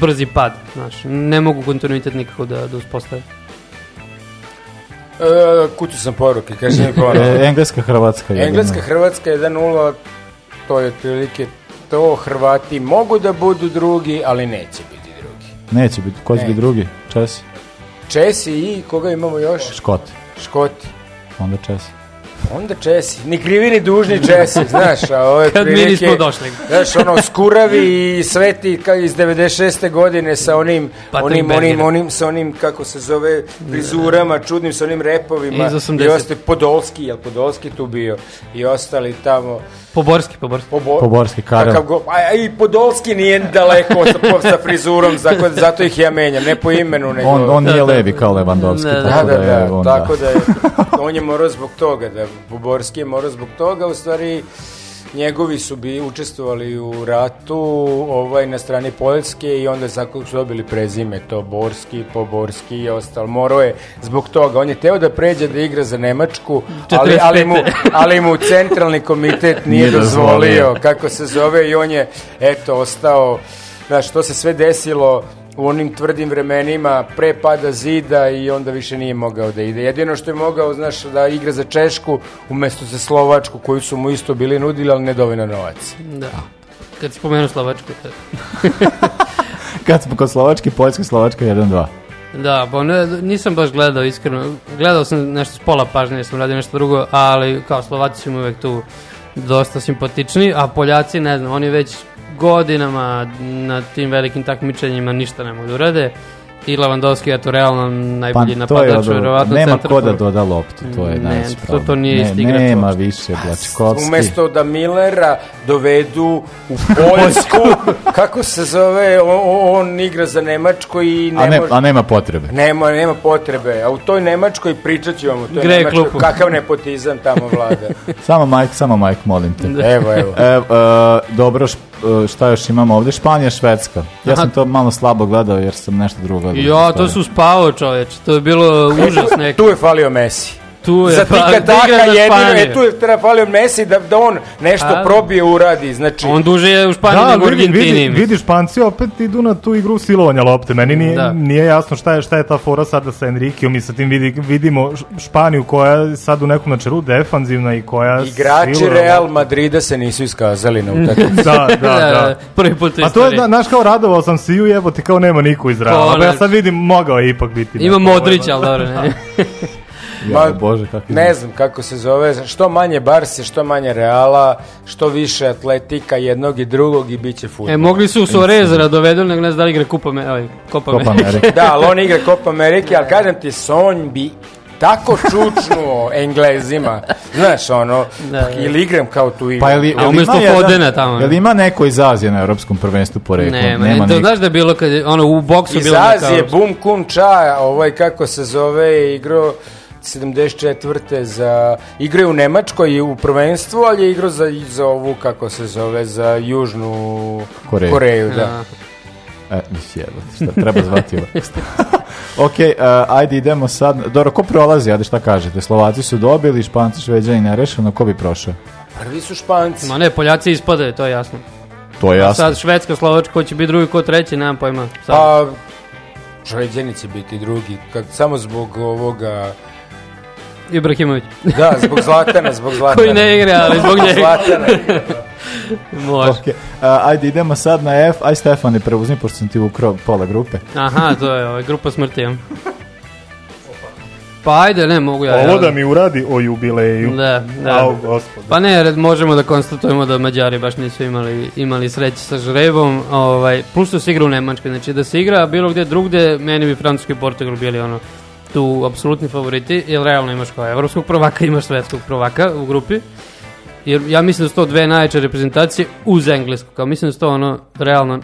brzi pad, znaš, ne mogu kontinuitet nikako da, da uspostave. E, kuću sam poruke, kaži mi poruke. E, Engleska, Hrvatska. 1:0. Engleska, Hrvatska 1-0, to je otprilike to, Hrvati mogu da budu drugi, ali neće biti drugi. Neće biti, ko će biti drugi? Česi? Česi i koga imamo još? Škoti. Škoti. Onda Česi. Onda Česi, ni krivi ni dužni Česi, znaš, a ovo je Kad mi prilike- nismo došli. Znaš, ono, skuravi i sveti iz 96. godine sa onim, onim, onim, onim, sa onim, kako se zove, frizurama, čudnim, sa onim repovima. 80. I ostali, Podolski, jel Podolski tu bio? I ostali tamo. Poborski, Poborski. Pobo, Poborski, Karel. Kakav go, a, a i Podolski nije daleko sa, po- sa frizurom, zato, zato ih ja menjam, ne po imenu, nego... On, on nije Da, da. levi kao Lewandowski, Da, da. Da, tako da, da, da, je on, tako da je, on je morao zbog toga, da Buborski je morao zbog toga, u stvari njegovi su bi učestvovali u ratu ovaj na strani Poljske i onda tako su dobili prezime to Borski, Poborski i ostalo. Morao je zbog toga. On je teo da pređe da igra za Nemačku, ali, ali, mu, 45. ali mu centralni komitet nije, Nije dozvolio, dozvolio. kako se zove i on je eto ostao Znaš, to se sve desilo u onim tvrdim vremenima pre pada zida i onda više nije mogao da ide. Jedino što je mogao, znaš, da igra za Češku umesto za Slovačku koju su mu isto bili nudili, ali ne dovoljno novac. Da. Kad spomenu Slovačku. To... Kad smo kod Slovačke, Poljska, Slovačka 1-2. Da, pa ne, nisam baš gledao iskreno. Gledao sam nešto s pola pažnje, jer sam radio nešto drugo, ali kao Slovaci su mi uvek tu dosta simpatični, a Poljaci, ne znam, oni već godinama na tim velikim takmičenjima ništa ne mogu da urade. I Lewandowski je to realno najbolji Pa to je napadač, verovatno nema ko da doda loptu, to je Ne, najveći to- problem. to nije ne, isti igrač Nema uopšte. više, Blačkovski. Umesto da Millera dovedu u Poljsku, kako se zove, on, on igra za Nemačku i ne, a, ne, može... a nema potrebe. Nema, nema potrebe. A u toj Nemačkoj pričat ću vam u toj Nemačkoj klupu. kakav nepotizam tamo vlada. Samo Mike, samo Mike, molim te. Evo, evo. E, e, dobro, šta još imamo ovde, Španija, Švedska. Ja sam to malo slabo gledao jer sam nešto drugo gledao. Ja, to su spavao čoveč, to je bilo užas neki. Tu je falio Messi. Tu je, Za pa, tika da taka jedino, Španiju. e, tu je treba falio Messi da, da on nešto A. probije uradi, znači... On duže je u Španiji Da, nego Argentini. vidi, vidi, Španci opet idu na tu igru silovanja lopte. Meni nije, Da. nije jasno šta je, šta je ta fora sada sa Enrikijom i sa tim vidi, vidimo Španiju koja je sad u nekom načelu defanzivna i koja Igrači siluje Real loptu. Madrida se nisu iskazali na utakmici. Da, da, da. Prvi put u A to je, da, znaš kao radovao sam se i ujebote kao nema niko iz Reala. Pa, ja sad vidim, mogao je ipak biti. Ima neko, Modrića, ali dobro, Ma, bože, kakvi Ne znam kako se zove, što manje Barse, što manje Reala, što više atletika jednog i drugog i bit će futbol. E, mogli su Suareza dovedu, nego ne znam da li igra Kupa, ovaj, Copa America. America. Da, ali on igra Copa Amerike, ali kažem ti, Sonj bi tako čučnuo Englezima, znaš, ono, Da, da. ili igram kao tu igram. Pa A jel umjesto ima jedan- Fodena tamo, ne? Jel ima neko iz Azije na evropskom prvenstvu po reku? Nema, Nema ne, to znaš da je bilo kad je, ono, u boksu Iz bilo Azije, Bum Kun Cha, ovaj kako se zove, je igrao 74. za igrao je u Nemačkoj i u prvenstvu, ali je igrao za, za ovu, kako se zove, za Južnu Koreju. Koreju da. E, mislim, jebote, šta treba zvati ovo. ok, uh, ajde idemo sad. Dobro, ko prolazi, ajde šta kažete? Slovaci su dobili, Španci, Šveđani nerešeno, ko bi prošao? Prvi su Španci. Ma ne, Poljaci ispadaju, to je jasno. To je A jasno. sad Švedska, Slovačka, ko će biti drugi, ko treći, nemam pojma. Sad. Pa, Šveđani će biti drugi, kad, samo zbog ovoga... Ibrahimović. Da, zbog Zlatana, zbog Zlatana. Koji ne igra, ali zbog njega. Zlatana. Može. Ok, uh, ajde idemo sad na F. Aj Stefane, preuzmi, pošto sam ti ukrao pola grupe. Aha, to je ovaj, grupa smrti. Pa ajde, ne mogu ja. Ovo da mi uradi o jubileju. Da, da. Au, gospode. Pa ne, red, možemo da konstatujemo da Mađari baš nisu imali, imali sreće sa žrebom, ovaj, plus što se igra u Nemačkoj, znači da se igra bilo gde drugde, meni bi Francuski i Portugal bili ono, tu apsolutni favoriti, jer realno imaš kao evropskog prvaka, imaš svetskog prvaka u grupi, jer ja mislim da su to dve najjače reprezentacije uz englesku, kao mislim da su to ono, realno,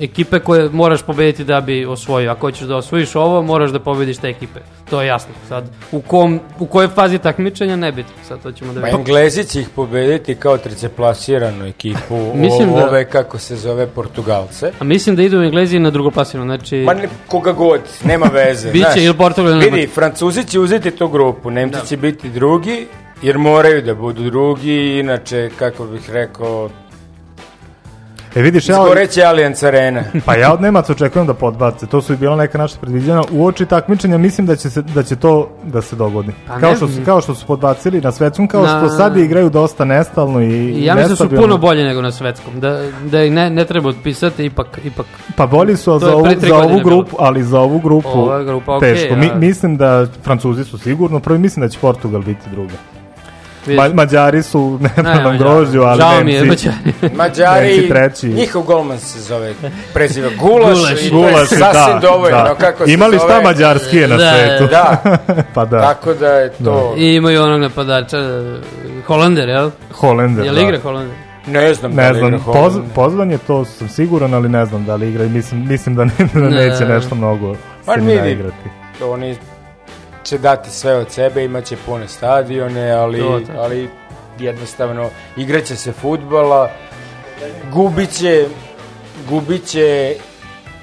ekipe koje moraš pobediti da bi osvojio. Ako hoćeš da osvojiš ovo, moraš da pobediš te ekipe. To je jasno. Sad, u, kom, u kojoj fazi takmičenja ne biti. Sad to ćemo da Pa vidimo. Englezi će ih pobediti kao trećeplasiranu ekipu, Mislim da- ove, kako se zove, Portugalce. A mislim da idu Englezi na drugoplasirano, znači... Ma ne, koga god, nema veze. Biće znaš. ili Portugal ili Vidi. Francuzi će uzeti tu grupu, Nemci Da. će biti drugi, jer moraju da budu drugi, inače, kako bih rekao, E vidiš, ja, izgoreće Allianz Arena. pa ja od Nemaca očekujem da podbace. To su i bila neka naša predviđena. U oči takmičenja mislim da će, se, da će to da se dogodi. Pa kao, što su, kao što su podbacili na svetskom, kao Na- što sad igraju dosta nestalno i ja mislim da su puno bolje nego na svetskom. Da, da ih ne, ne treba otpisati, ipak... ipak Pa bolji su za ovu, za ovu godine bilo. grupu, ali za ovu grupu Ova grupa, okej, teško. Mi, a- mislim da Francuzi su sigurno, prvi mislim da će Portugal biti druga. Ma, Mađari su ne, Ne, na Mađari. grožđu, ali Žao mi je, Nemci, Mađari. Mađari, Nemci treći. njihov golman se zove, preziva Gulaš, Gulaš. i to je Gulaš, sasvim da, dovoljno, da. kako se Imali zove. šta mađarskije na Da, svetu? Da, pa da, tako da je to, I imaju onog napadača, Holender, jel? Holender. Jel da. igra Holender? ne znam da Ne li znam, igra poz, pozvan je to sam siguran, ali ne znam da li igra i mislim, mislim da, ne, da Ne. neće nešto mnogo se ni vidi. naigrati. oni će dati sve od sebe, imaće pune stadione, ali, To, to. ali jednostavno igraće se futbala, gubiće, gubiće,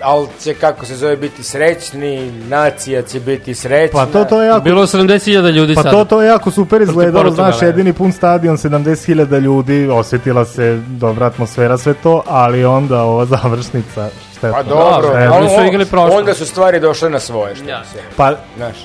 ali će, kako se zove, biti srećni, nacija će biti srećna. Pa to, to je jako Bilo 70.000 ljudi Pa sad. to, to je jako super izgledalo, znaš, je. jedini pun stadion, 70.000 ljudi, osjetila se dobra atmosfera, sve to, ali onda ova završnica, štetno. Pa dobro, Štetno. ali su igrali prošlo. onda su stvari došle na svoje, što Ja. se, Pa, znaš.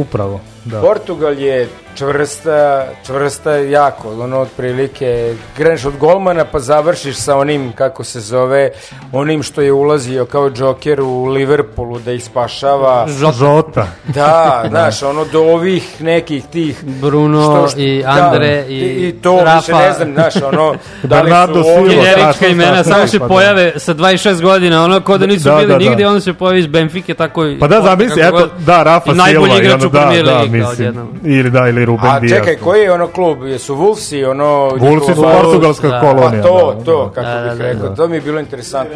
Upravo, da. Portugal je čvrsta, čvrsta jako, ono otprilike kreneš od golmana pa završiš sa onim, kako se zove, onim što je ulazio kao džoker u Liverpoolu da ih spašava. Žota. Da, znaš, ono do ovih nekih tih Bruno što- što- i da, Andre i, i, i to Rafa. više ne znam, znaš, ono da li Bernardo su Silva, Generička imena, samo se pa da. pojave sa 26 godina, ono ko da nisu Da, bili da, da. nigde, onda se pojavi iz Benfike, tako i... Pa da, zamisli, eto, da, Rafa I najbolji Silva, i igrač ono, u da, da, mislim, ili da, ili Ruben A Diaz. čekaj, koji je ono klub? Jesu Wolvesi, ono... Wolvesi su portugalska da. kolonija. Pa to, da, to, da. kako Da, bih da, rekao, da. to mi je bilo interesantno.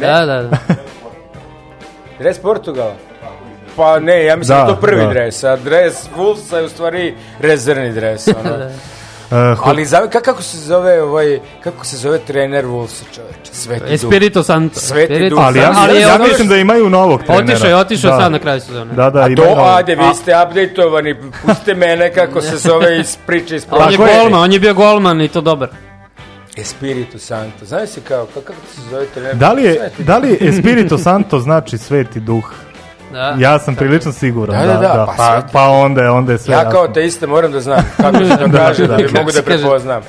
Da, da, da. Dres Portugala? Pa ne, ja mislim da, Da, je to prvi da. dres, a dres Wolvesa je u stvari rezervni dres. Ono. Ho- Ali za, ka- kako se zove ovaj kako se zove trener Wolvesa, čoveče? Sveti duh. Espirito Santo. Sveti Espirito duh. Ali ja, Ali ja, ja ono- mislim da imaju novog trenera. Otišao je, otišao Da. sad na kraju sezone. Da, da, A imaju to, novog. ajde, vi ste updateovani, pustite mene kako se zove iz priče iz On je golman, on je bio golman i to dobar. Espiritu Santo. Znaš si kao, ka- kako se zove trener? Da li, je, da li Espirito Santo znači sveti duh? Da. Ja sam prilično siguran. Da, da, da, pa pa, sveti. pa onda je, onda je sve Ja kao jasno. teiste moram da znam kako se to Da, kaže, da, da, da. mogu da prepoznam.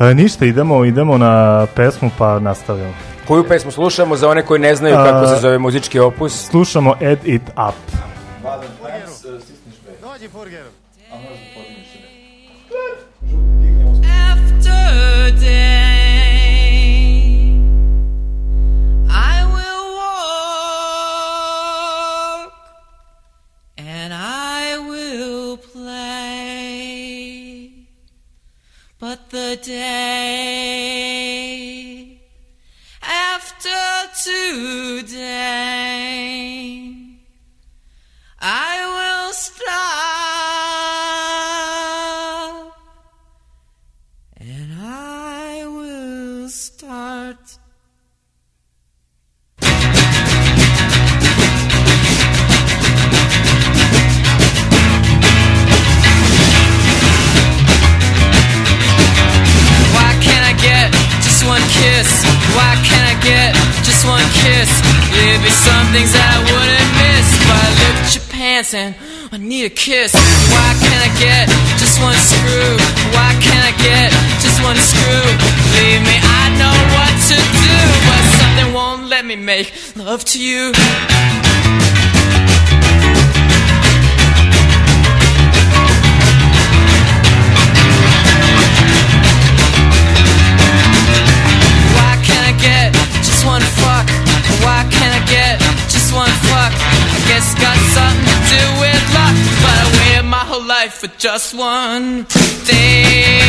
E, ništa, idemo, idemo na pesmu pa nastavljamo. Koju pesmu slušamo za one koji ne znaju A- kako se zove muzički opus? Slušamo Add It Up. After day and I need a kiss. Why can't I get just one screw? Why can't I get just one screw? Believe me, I know what to do. But something won't let me make love to you. Why can't I get just one fuck? Why can't I get just one fuck? I guess got something do with luck. But I waited my whole life for just one day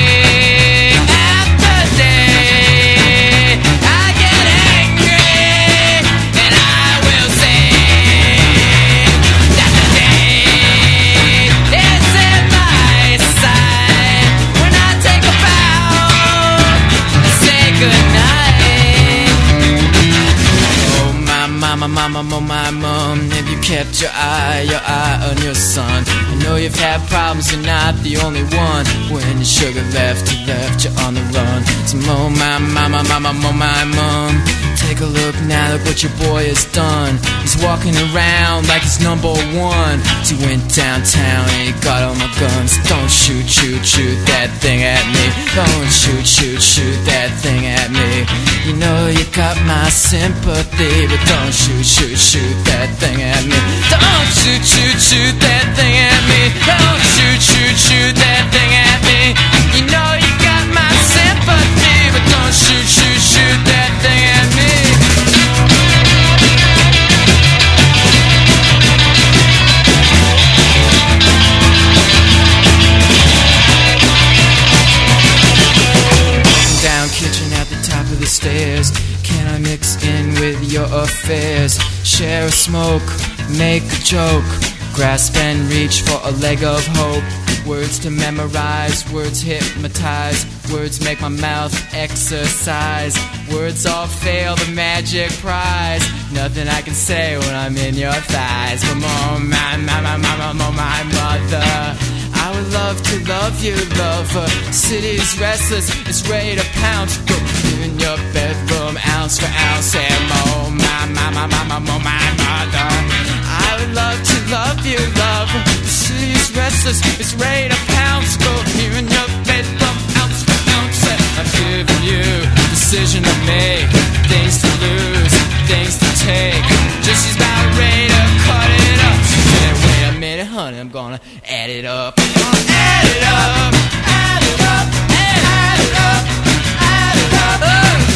mama, oh my mom, have you kept your eye, your eye on your son? I know you've had problems, you're not the only one. When your sugar left, you left you on the run. So oh my mama, mama, oh my mom, take a look now, look what your boy has done. He's walking around like he's number one. He went downtown and he got all my guns. Don't shoot, shoot, shoot that thing at me. Don't shoot, shoot, shoot that thing at me. You know you got my sympathy, but don't shoot, shoot, shoot that thing at me. Don't shoot, shoot, shoot that thing at me. Don't shoot, shoot, shoot that thing at me. You know you got my sympathy, but don't shoot, shoot, at the top of the stairs. Can I mix in with your affairs? Share a smoke, make a joke, grasp and reach for a leg of hope. Words to memorize, words hypnotize, words make my mouth exercise. Words all fail the magic prize. Nothing I can say when I'm in your thighs. But oh my, my, my, my, my, my, mother. I would love to love you, lover. City's restless, it's ready to pounce. In your bedroom, ounce for ounce. And oh my, my, my, my, my, my, my mother. I would love to love you, lover. The city's restless, it's ready to pounce. Go here in your bedroom, ounce for ounce. I'm giving you decision to make, things to lose, things to take. Just she's about ready to cut it up. She said, wait a minute, honey, I'm gonna. Add it up, add it up, add it up, add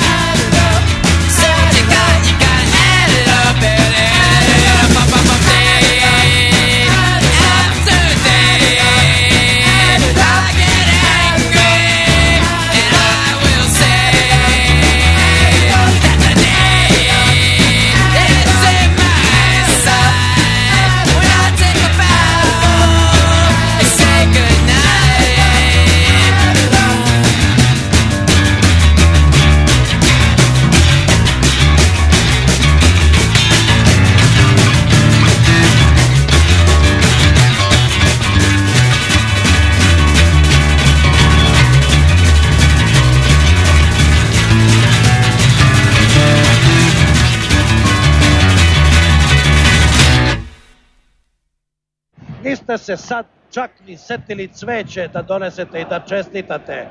niste se sad čak ni setili cveće da donesete i da čestitate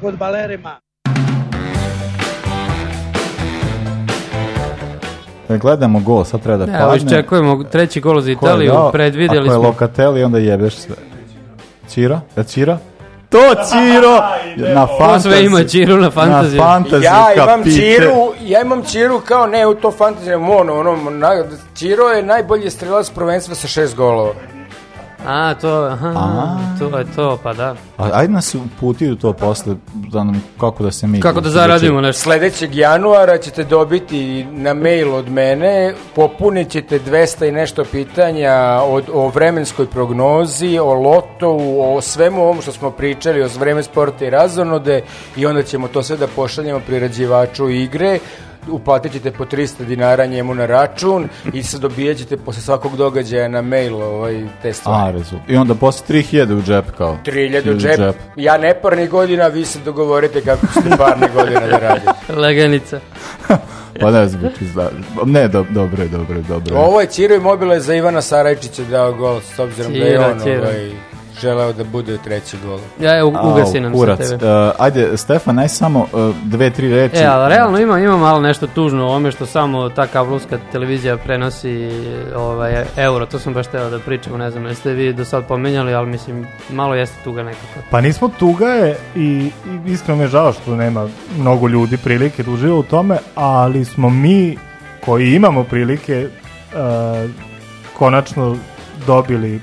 futbalerima. E, Gledamo gol, sad treba da Evo, padne. iščekujemo treći gol za Italiju, dao? predvidjeli Ako je smo. Lokatelli, onda jebeš sve. Cira? Je Cira? To Ciro! Na Ko sve ima Ciru na fantaziju? Na fantaziju Ja imam kapite. Ja imam Čiru kao ne u to fantaziju, ono, ono, na, Čiro je najbolji strelac prvenstva sa šest golova. A, to, aha, A. to je to, pa da. A, ajde nas uputi u to posle, da nam, kako da se mi... Kako da zaradimo nešto. Sledećeg januara ćete dobiti na mail od mene, popunit ćete 200 i nešto pitanja od, o vremenskoj prognozi, o lotovu, o svemu ovom što smo pričali, o vreme sporta i razonode i onda ćemo to sve da pošaljemo prirađivaču igre uplatit ćete po 300 dinara njemu na račun i se dobijat ćete posle svakog događaja na mail ovaj, te stvari. A, razum. I onda posle 3000 u džep kao. 3000 u džep. Ja neparnih godina, vi se dogovorite kako ćete parne godina da radite. Leganica. Pa ne zvuči zna. Ne, do, dobro je, dobro je, dobro je. Ovo je Ciro Immobile za Ivana Sarajčića dao gol, s obzirom da je Ciro, on Ciro. ovaj, želeo da bude treći gol. Ja je Au, ugasi nam kurac. se tebe. Uh, ajde, Stefan, aj samo uh, dve, tri reči. E, ali realno ima, ima malo nešto tužno u ovome što samo ta kablovska televizija prenosi ovaj, euro, to sam baš teo da pričamo, ne znam, jeste vi do sad pomenjali, ali mislim, malo jeste tuga nekako. Pa nismo tuga je i, i iskreno mi je žao što nema mnogo ljudi prilike da uživa u tome, ali smo mi koji imamo prilike uh, konačno dobili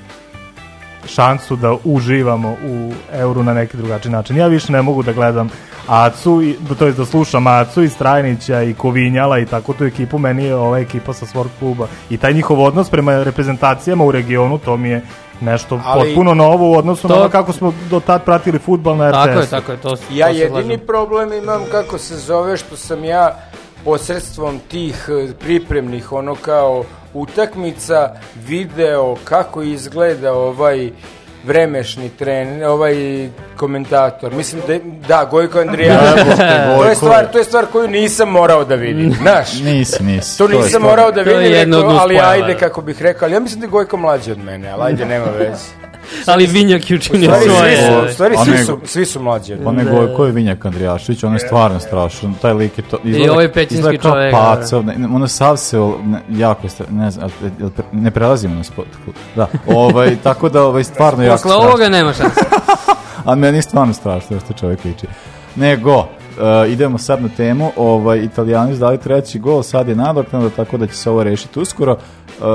šansu da uživamo u euru na neki drugačiji način. Ja više ne mogu da gledam Acu, i, to je da slušam Acu i Strajnića i Kovinjala i tako tu ekipu, meni je ova ekipa sa sport kluba i taj njihov odnos prema reprezentacijama u regionu, to mi je nešto Ali- potpuno novo u odnosu na To- ono kako smo do tad pratili futbal na RTS. Tako je, tako je, to, Ja to se jedini slažem. problem imam kako se zove što sam ja posredstvom tih eh, pripremnih ono kao utakmica video kako izgleda ovaj vremešni tren, ovaj komentator. Mislim da je- da Gojko Andrijaško. Jebote, to je stvar, je. to je stvar koju nisam morao da vidim. Znaš? Nisi, nisi. To je nisam stvar. morao da To je vidim, rekao, ali ajde da. kako bih rekao, ali ja mislim da je Gojko mlađi od mene, ali ajde nema veze. Ali Vinjak je učinio svoje. svi su, u stvari svi su, svi su mlađi Pa nego, ko je Vinjak Andrijašić, on je stvarno strašan, taj lik je to, izgleda, ovaj pećinski izgleda kao čovek, pacav, ne, ono sav se, ne, jako ne znam, ne prelazimo na spot, da, ovaj, tako da, ovaj, stvarno jako Posle strašno. ovoga nema šanse. A meni je stvarno strašno što čovjek liči. Nego, uh, idemo sad na temu, ovaj, italijani dali treći gol, sad je nadoknado, tako da će se ovo rešiti uskoro. Uh,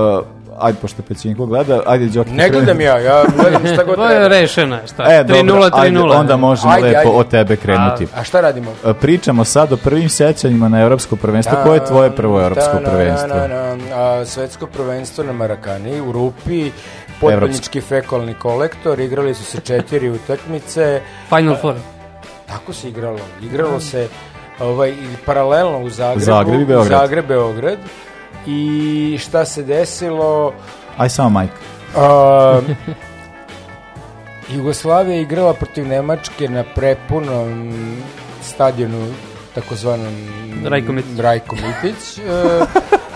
ajde, pošto Pećinko gleda, ajde, Đoki. Ne gledam ja, ja gledam šta god To je treba. rešeno, je, šta? E, dobro, 3-0, ajde, 3-0. onda možemo Ajde, lepo ajde. od tebe krenuti. A šta radimo? Uh, Pričamo sad o prvim sećanjima na evropsko prvenstvo. Koje je tvoje prvo evropsko na, prvenstvo? na, na, a, svetsko prvenstvo na Marakani, u Rupi, potpunički fekalni kolektor, igrali su se četiri utakmice. Final Four. Tako se igralo. Igralo se ovaj, i paralelno u Zagrebu. Zagreb i Beograd. Zagreb, Beograd. I šta se desilo? Aj samo Majka. A, Jugoslavija je igrala protiv Nemačke na prepunom stadionu takozvanom Rajko Mitić. Rajko Mitić. E,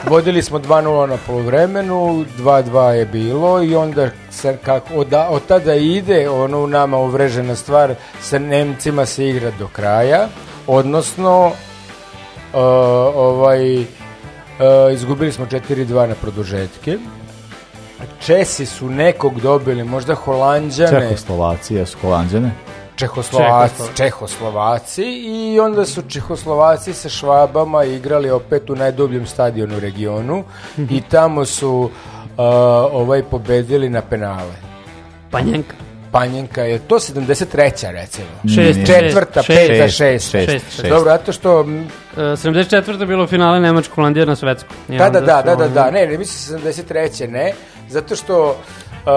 vodili smo 2-0 na polovremenu, 2-2 je bilo i onda se kako, od, od tada ide ono u nama uvrežena stvar sa Nemcima se igra do kraja, odnosno e, ovaj e, izgubili smo 4-2 na produžetke. Česi su nekog dobili, možda Holandjane. Čehoslovaci, jesu Holandjane. Čehoslovaci, Čehoslo- Čehoslovaci i onda su Čehoslovaci sa Švabama igrali opet u najdubljem stadionu u regionu i tamo su uh, ovaj pobedili na penale. Panjenka. Panjenka je to 73. recimo. Šest, Nije. Četvrta, šest, peta, šest, šest. šest, šest. šest. Dobro, zato što m, Uh, 74. je bilo finale Nemačko Holandija na svetsku. Da, da, da, da, da, oni- da, ne, ne mislim 73. ne, zato što uh,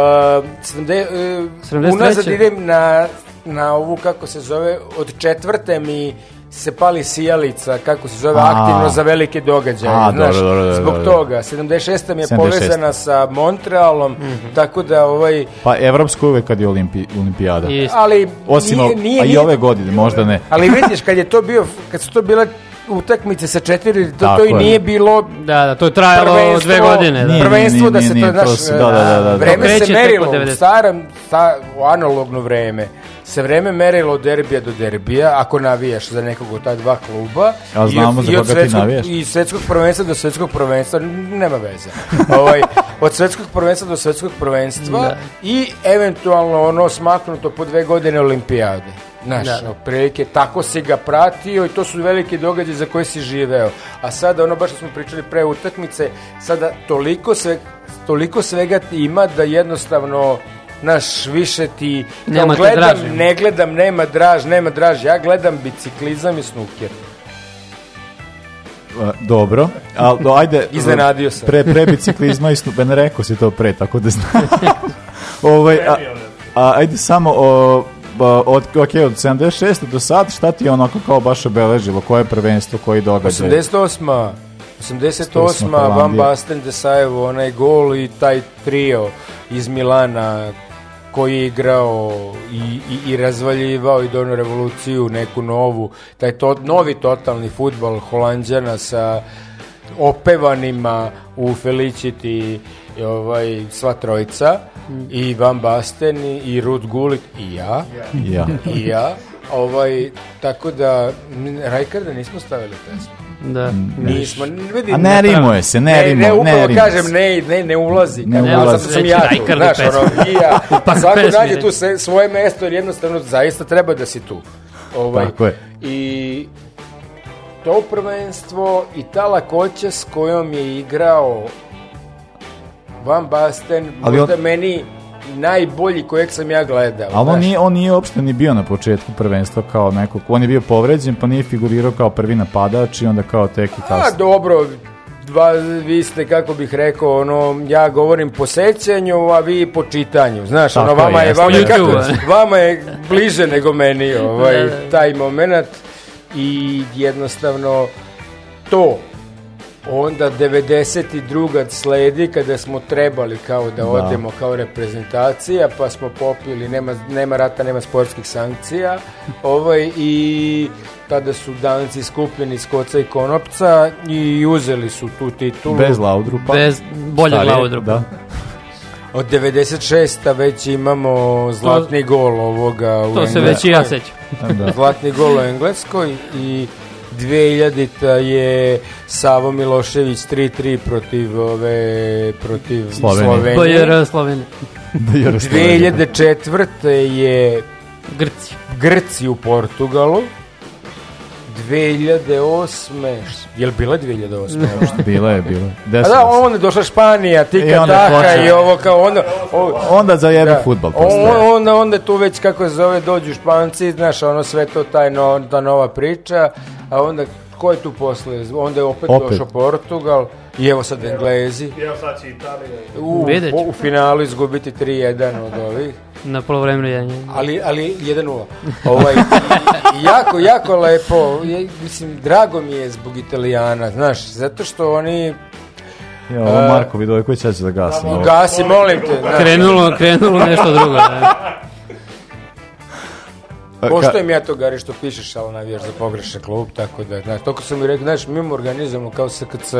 70, uh, 73.. unazad idem na, na ovu, kako se zove, od četvrte mi se pali sijalica, kako se zove, A. aktivno za velike događaje, A, znaš, dobro, dobro, dobro, zbog dobro. toga. 76. mi je 76.. povezana sa Montrealom, tako da ovaj, Pa evropsko uvek kad je olimpi, olimpijada. Ali Osim, nije, nije, a i ove godine, možda ne. Ali vidiš, kad je to bio, kad su to bile utakmice sa četiri, to, Tako to i je. nije bilo Da, da, to je trajalo dve godine. Da. Nije, prvenstvo nije, da se nije, to, znaš, da, da, da, da. vreme se merilo, u 90. starom, sta, u analogno vreme, se vreme merilo od derbija do derbija, ako navijaš za nekog od ta dva kluba. A znamo I od- za koga ti svetskog- navijaš. I svetskog prvenstva do svetskog prvenstva, nema veze. ovaj, od svetskog prvenstva do svetskog prvenstva Da. i eventualno ono smaknuto po dve godine olimpijade. Znaš, Da. otprilike tako si ga pratio i to su veliki događaji za koje si živeo. A sada, ono baš što smo pričali pre utakmice, sada toliko, sve, toliko svega ti ima da jednostavno naš više ti Nema gledam, draže. ne gledam, nema draž, nema draž, ja gledam biciklizam i snuker. Dobro, ali do, ajde... Iznenadio sam. Pre, pre biciklizma i snupe, ne rekao si to pre, tako da znam. ovaj, a, a, ajde samo o, od, ok, od 76. do sad, šta ti je onako kao baš obeležilo? Koje prvenstvo, koji događaj? 88. 88. Van. Basten, Desajevo, onaj gol i taj trio iz Milana koji je igrao i, i, i razvaljivao i donio revoluciju, neku novu, taj to, novi totalni futbal Holandjana sa opevanima u Felicity i ovaj, sva trojica i Van Basten i, i Gullit i ja Ja. i ja ovaj, tako da Rajkarda nismo stavili pesmu Da. Nismo, vidi, A ne rimuje se, ne ne, rimuje, ne, upravo ne rimuje kažem, ne, ne, ne ulazi. Ne Ne, ulazi. Zato sam ja tu, znaš, ono, i ja. Pa Svako pesmi, nađe ne. tu se, svoje mesto, jer jednostavno zaista treba da si tu. Ovaj, Tako je. I to prvenstvo i ta lakoća s kojom je igrao Van Basten, Ali možda on- meni najbolji kojeg sam ja gledao. Ali on nije, on nije uopšte ni bio na početku prvenstva kao nekog, on je bio povređen pa nije figurirao kao prvi napadač i onda kao tek i A kasnije. dobro, dva, vi ste, kako bih rekao, ono, ja govorim po sećanju, a vi po čitanju. Znaš, Tako ono, vama je, je, vama, je, kako, vama je bliže nego meni ovaj, Da, da. taj moment i jednostavno to onda 92. sledi kada smo trebali kao da odemo kao reprezentacija pa smo popili nema, nema rata, nema sportskih sankcija ovaj, i tada su danci skupljeni iz koca i konopca i uzeli su tu titulu Bez Laudrupa. Bez boljeg Laudrupa. Da. od 96. već imamo zlatni gol ovoga u To se Engleskoj. već i ja sećam. da. Zlatni gol u Engleskoj i 2000 je Savo Milošević 3-3 protiv ove protiv Slovenije. Slovenije. Slovenije. Da je Slovenija. 2004. je Grci. Grci u Portugalu. 2008. Je li bila 2008? uopšte? Bila je, bila je. A da, onda je došla Španija, tika I onda je taka i ovo kao onda... o- Onda za jedan Da. futbal O- postaje. onda, onda tu već kako se zove dođu Španci, znaš, ono sve to taj no, ta nova priča, a onda ko je tu posle? Onda je opet, Opet. došao Portugal i evo sad Englezi. Evo sad će Italija. U, ću. u finalu izgubiti 3-1 od ovih. Na polovremenu jenje. Ali, ali 1-0. Ovaj, jako, jako lepo. Je, mislim, drago mi je zbog Italijana, znaš, zato što oni... Ja, ovo Marko Vidojković, ću da gasim. ovo. Gasi, molim te. znaš. Krenulo, krenulo nešto drugo. Da. Poštojem ja to, Gari, što pišeš, ali navijaš za pogrešan klub, tako da, znaš, toliko sam mi rekao, znaš, mi mu organizujemo kao SKC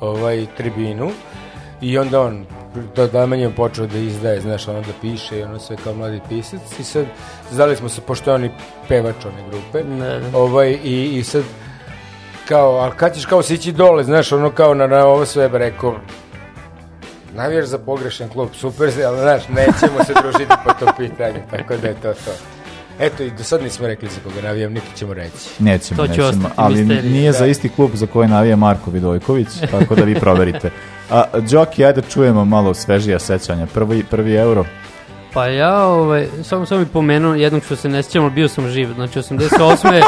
ovaj, tribinu i onda on, do Daman je počeo da izdaje, znaš, ono da piše i ono sve kao mladi pisac i sad, zdali smo se, pošto je on i pevač one grupe, Da, da. ovaj, i, i sad, kao, ali kad ćeš kao sići dole, znaš, ono kao na, na ovo sve, rekao, navijaš za pogrešan klub, super ali znaš, nećemo se družiti po tom pitanju, tako da je to to. Eto, i do sad nismo rekli za koga navijam, niti ćemo reći. Nećemo, To će nećemo. ostati Ali misterija, nije da. za isti klub za koji navija Marko Vidojković, tako da vi proverite. A, Đoki, ajde da čujemo malo svežija sećanja. Prvi, prvi euro. Pa ja, ovaj, samo sam mi pomenuo jednog što se ne sjećam, ali bio sam živ. Znači, 88.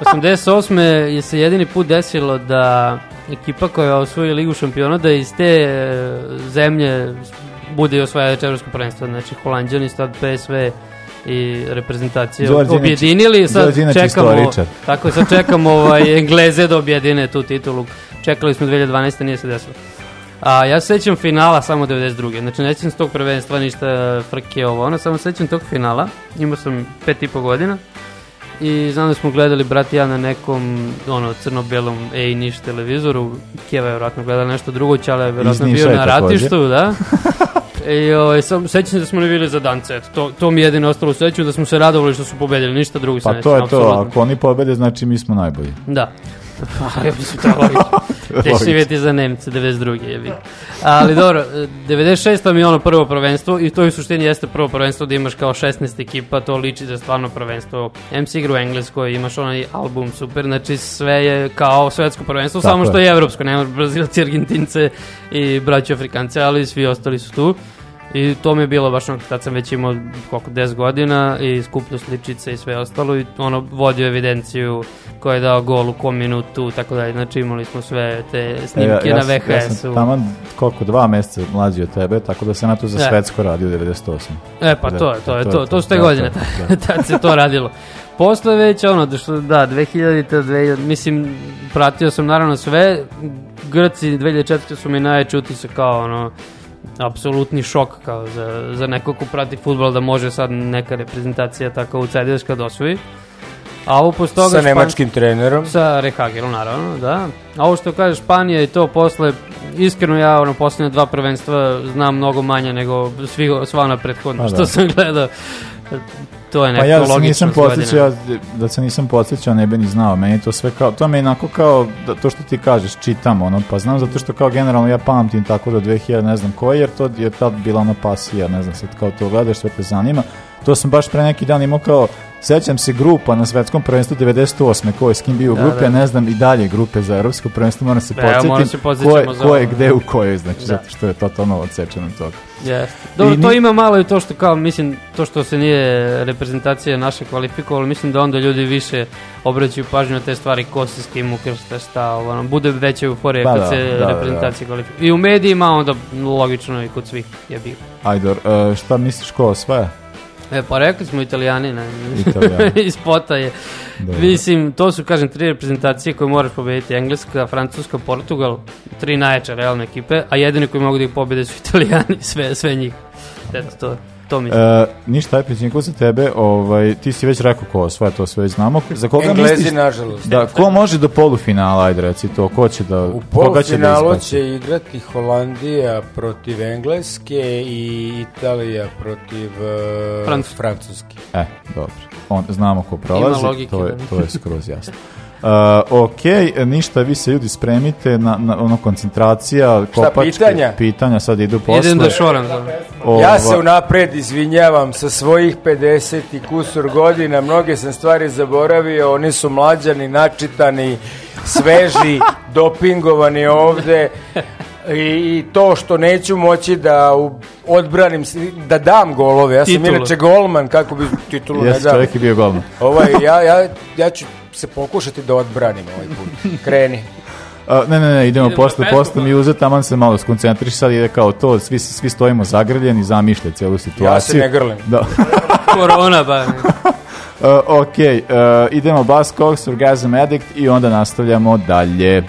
88. je se jedini put desilo da ekipa koja je osvoji ligu šampiona, da iz te e, zemlje bude i osvajač evropskog prvenstva. Znači, Holandjani su tad PSV i reprezentacije Đorđe objedinili. Sad Đorđe inače čekamo, istoričar. tako je, sad čekamo ovaj, Engleze da objedine tu titulu. Čekali smo 2012. nije se desilo. A ja se sećam finala samo 92. Znači ne sećam se tog prvenstva ništa frke ovo ono, samo se sećam tog finala. Imao sam pet i po godina. i znam da smo gledali, brat i ja, na nekom ono, crno-belom ej niš televizoru, Kjeva je vjerojatno gledala nešto drugo, Ćala je vjerojatno bio na ratištu, da. I ovaj, sam, sećam se da smo ne bili za dance, eto, to, to mi je jedino ostalo u seću, da smo se radovali što su pobedili, ništa drugo se Pa ne to je to, apsolutno. ako oni pobede, znači mi smo najbolji. Da. Ja mislim to je logično. Logično. živjeti za Nemce, 92. je bilo. Ali dobro, e, 96. mi je ono prvo prvenstvo i to u suštini jeste prvo prvenstvo da imaš kao 16 ekipa, to liči je stvarno prvenstvo. MC igra u Engleskoj, imaš onaj album super, znači sve je kao svetsko prvenstvo, Tako samo je. što je evropsko, nema Brazilci, Argentince i braći Afrikance, ali svi ostali su tu. I to mi je bilo baš ono kad sam već imao koliko 10 godina i skupljao sličice i sve ostalo i ono vodio evidenciju ko je dao gol u kom minutu tako dalje. Znači imali smo sve te snimke E, ja, na sam- Ja VHS-u. sam taman koliko, dva meseca mlađi od tebe, tako da sam na to za E. svetsko radio u 98. E pa Da, to je, to je, to to, to, su te Da, godine, to, tad, tad se to radilo. Posle već ono, da, što, da 2000 2000, mislim, pratio sam naravno sve, Grci 2004 su mi najjači utisak kao ono, apsolutni šok kao za, za nekog ko prati futbol da može sad neka reprezentacija tako u CDS da osvoji. A ovo posle toga... Sa Špan- nemačkim trenerom. Sa Rehagelom, naravno, da. A ovo što kaže Španija i to posle, iskreno ja ono posljednje dva prvenstva znam mnogo manje nego svi, sva ona prethodna Pa što da. sam gledao. To je Pa neko ja da se nisam podsjećao, da se nisam podsjećao, ne bi ni znao. Meni to sve kao, to mi je onako kao, da, to što ti kažeš, čitam, ono, pa znam zato što kao generalno ja pamtim tako do 2000, ne znam koji, jer to je tad bila ona pasija, ne znam sad kao to gledaš, sve te zanima. To sam baš pre neki dan imao kao, sećam se grupa na svetskom prvenstvu 98. ko je s kim bio u Da, grupi, da. a ne znam i dalje grupe za evropsko prvenstvo, moram se Da, ja podsjetim ko je, ko je gde u kojoj, znači, Da. zato što je totalno odsečeno od toga. Jeste. Dobro, I to ima malo i to što kao, mislim, to što se nije reprezentacija naše kvalifikovalo, mislim da onda ljudi više obraćaju pažnju na te stvari, ko se s kim ukršta, šta, ono, bude veća euforija Pa kad da, se da, da, reprezentacija kvalifikuje. I u medijima, onda logično i kod svih je bilo. Ajdor, e, šta misliš ko osvaja? E, pa rekli smo italijani, ne? Italijani. Iz spota je. Dobro. Mislim, to su, kažem, tri reprezentacije koje moraš pobediti. Engleska, Francuska, Portugal, tri najjače realne ekipe, a jedini koji mogu da ih pobede su italijani, sve, sve njih. Eto, to, to mislim. E, ništa, aj Pećinko, za tebe, ovaj, ti si već rekao ko osvaja, to sve već znamo. Za koga Englezi, misliš? nažalost. Da, ko može do polufinala, ajde reci to, ko će da, U koga će da polufinalu ispaći? će igrati Holandija protiv Engleske i Italija protiv uh, Francuske. E, dobro. On, znamo ko prolazi, logike, to, je, da. to je skroz jasno. Uh, ok, ništa, vi se ljudi spremite na, na ono koncentracija, kopačke, pitanja? pitanja sad idu posle. Idem da šoram. Ja se unapred izvinjavam sa svojih 50 i kusur godina, mnoge sam stvari zaboravio, oni su mlađani, načitani, sveži, dopingovani ovde i, i to što neću moći da u, odbranim, da dam golove, ja sam Titulu. inače golman, kako bi titulu ne Jesi, dam. čovjek je bio golman. Ovaj, ja, ja, ja ću se pokušati da odbranim ovaj put. Kreni. A, ne, ne, ne, idemo, Idemo posle, posle mi uzeti, taman se malo skoncentriš, sad ide kao to, svi, svi stojimo zagrljeni, zamišlja celu situaciju. ne grlim. Da. Korona, ba. Uh, ok, uh, idemo Bas Cox, Orgasm Addict i onda nastavljamo dalje.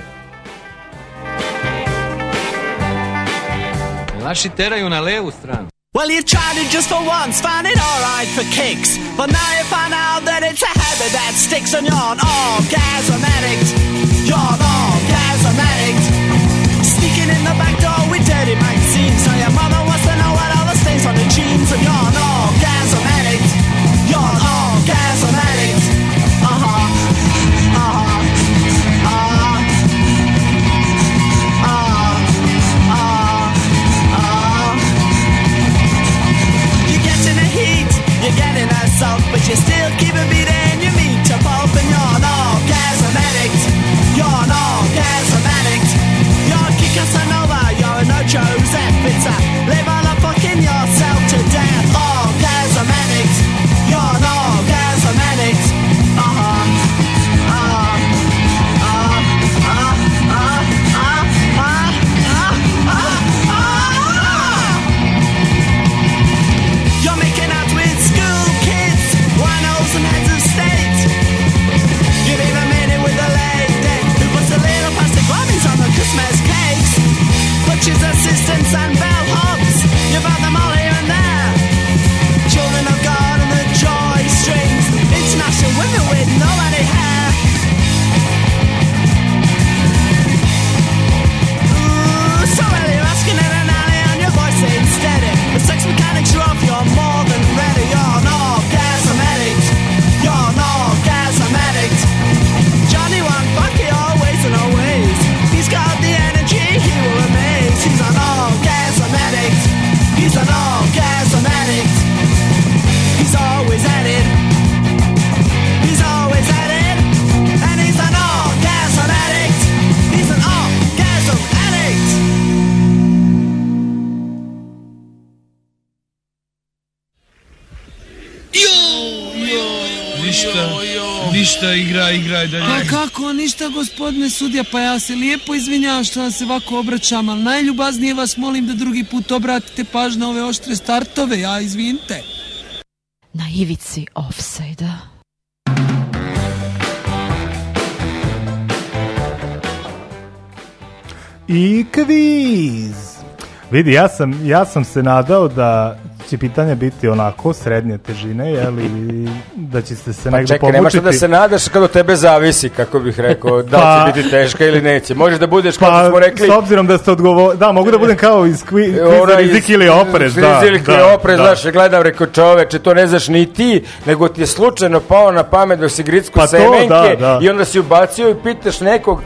Naši teraju na levu stranu. Well, you tried it just for once, found it alright for kicks. But now you find out that it's a habit that sticks and you're orgasm addict. You're orgasm addict. Sneaking in the back you're getting assault, but you're still keep it beating. You meet your pulp and you're an orgasm addict. You're an orgasm addict. You're a Kika Sanova, you're a no Joseph. It's a live You're more than ready. You're an orgasm addict. You're an orgasm addict. Johnny one always and always. He's got the energy. He ništa, igra, igra, dalje. Pa kako, ništa gospodine sudija, pa ja se lijepo izvinjavam što vam se ovako obraćam, ali najljubaznije vas molim da drugi put obratite pažnju na ove oštre startove, ja izvinite. Na ivici offside-a. I kviz. Vidi, ja sam, ja sam se nadao da će pitanje biti onako srednje težine, jeli, da će se se Pa negde čekaj, nema šta da se nadaš kad od tebe zavisi, kako bih rekao, da li Pa- će biti teška ili neće. Možeš da budeš, Pa, smo rekli, s obzirom da ste odgovorili, da, mogu da budem kao iz kvi, kviza rizik ili oprez, da. Rizik ili da, oprez, da. znaš, gledam, rekao čoveče, to ne znaš ni ti, nego ti je slučajno pao na pamet dok si gricku Pa to, semenke da, da. i onda si ubacio i pitaš nekog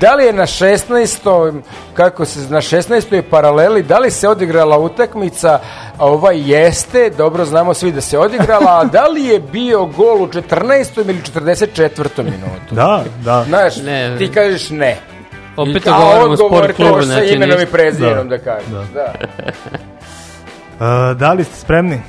da li je na 16. kako se na 16. paraleli da li se odigrala utakmica a ovaj jeste, dobro znamo svi da se odigrala, a da li je bio gol u 14. ili 44. minutu? Da, da. Znaš, Ne. ti kažeš ne. Opet govorimo o sport klubu, sa znači imenom i prezimenom Da. da, kažeš. Da. Da. Uh, da li ste spremni?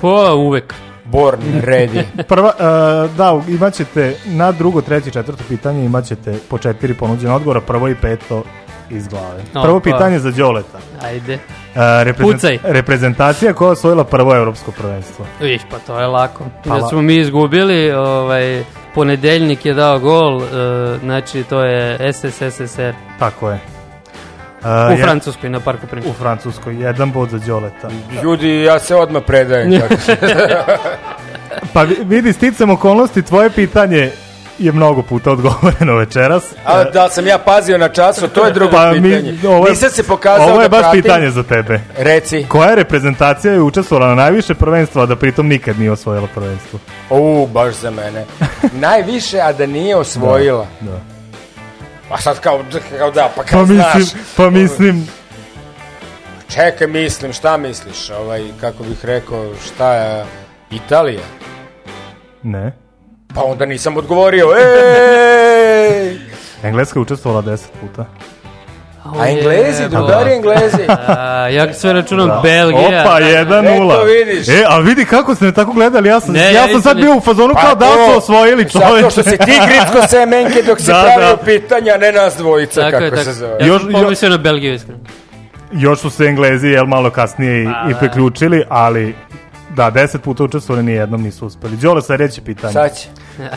Pa, uvek. Born ready. Prva, uh, da, imat ćete na drugo, treće, četvrto pitanje imat ćete po četiri ponuđene odgovora, prvo i peto iz glave. Prvo Opa. pitanje za Đoleta. Ajde. Uh, reprezent- Pucaj. Reprezentacija koja je osvojila prvo evropsko prvenstvo. Viš, pa to je lako. Pa Da smo mi izgubili, ovaj, ponedeljnik je dao gol, e, znači to je SSSR. Tako je. Uh, U je- Francuskoj, na Parku Prinča. U Francuskoj, jedan bod za Đoleta. Ljudi, ja se odmah predajem. tako. Pa vi- vidi, sticam okolnosti, tvoje pitanje je mnogo puta odgovoreno večeras. A da sam ja pazio na času, to je drugo Pa mi- pitanje. ovo je- Nisam se pokazao Ovo je da baš pratim. pitanje za tebe. Reci. Koja reprezentacija je učestvovala na najviše prvenstva, a da pritom nikad nije osvojila prvenstvo? U, baš za mene. Najviše, a da nije osvojila. Da. Pa sad kao, kao da, pa Pa kao znaš. mislim, pa mislim, Čekaj, mislim, šta misliš? Ovaj, kako bih rekao, šta je Italija? ne. Pa onda nisam odgovorio. Ej! Engleska je učestvovala 10 puta. A Englezi, drugari Englezi. A, ja sve računam Da. Belgija. Opa, 1-0. Eto, vidiš. E, ali vidi kako ste me tako gledali, ja sam, Ne, ja ja sam sad bio u fazonu kao da Pa su osvojili čoveče. Zato što si ti gricko semenke dok si Da, pravio da. pitanja, a ne nas dvojica, Tako kako je, tako. se zove. Ja Još- sam pomislio na Belgiju, iskreno. Još su se Englezi, jel, malo kasnije i, Pa, i da. priključili, ali da, 10 puta učestvovali, ni jednom nisu uspeli. Đole, sledeće pitanje. Sad će.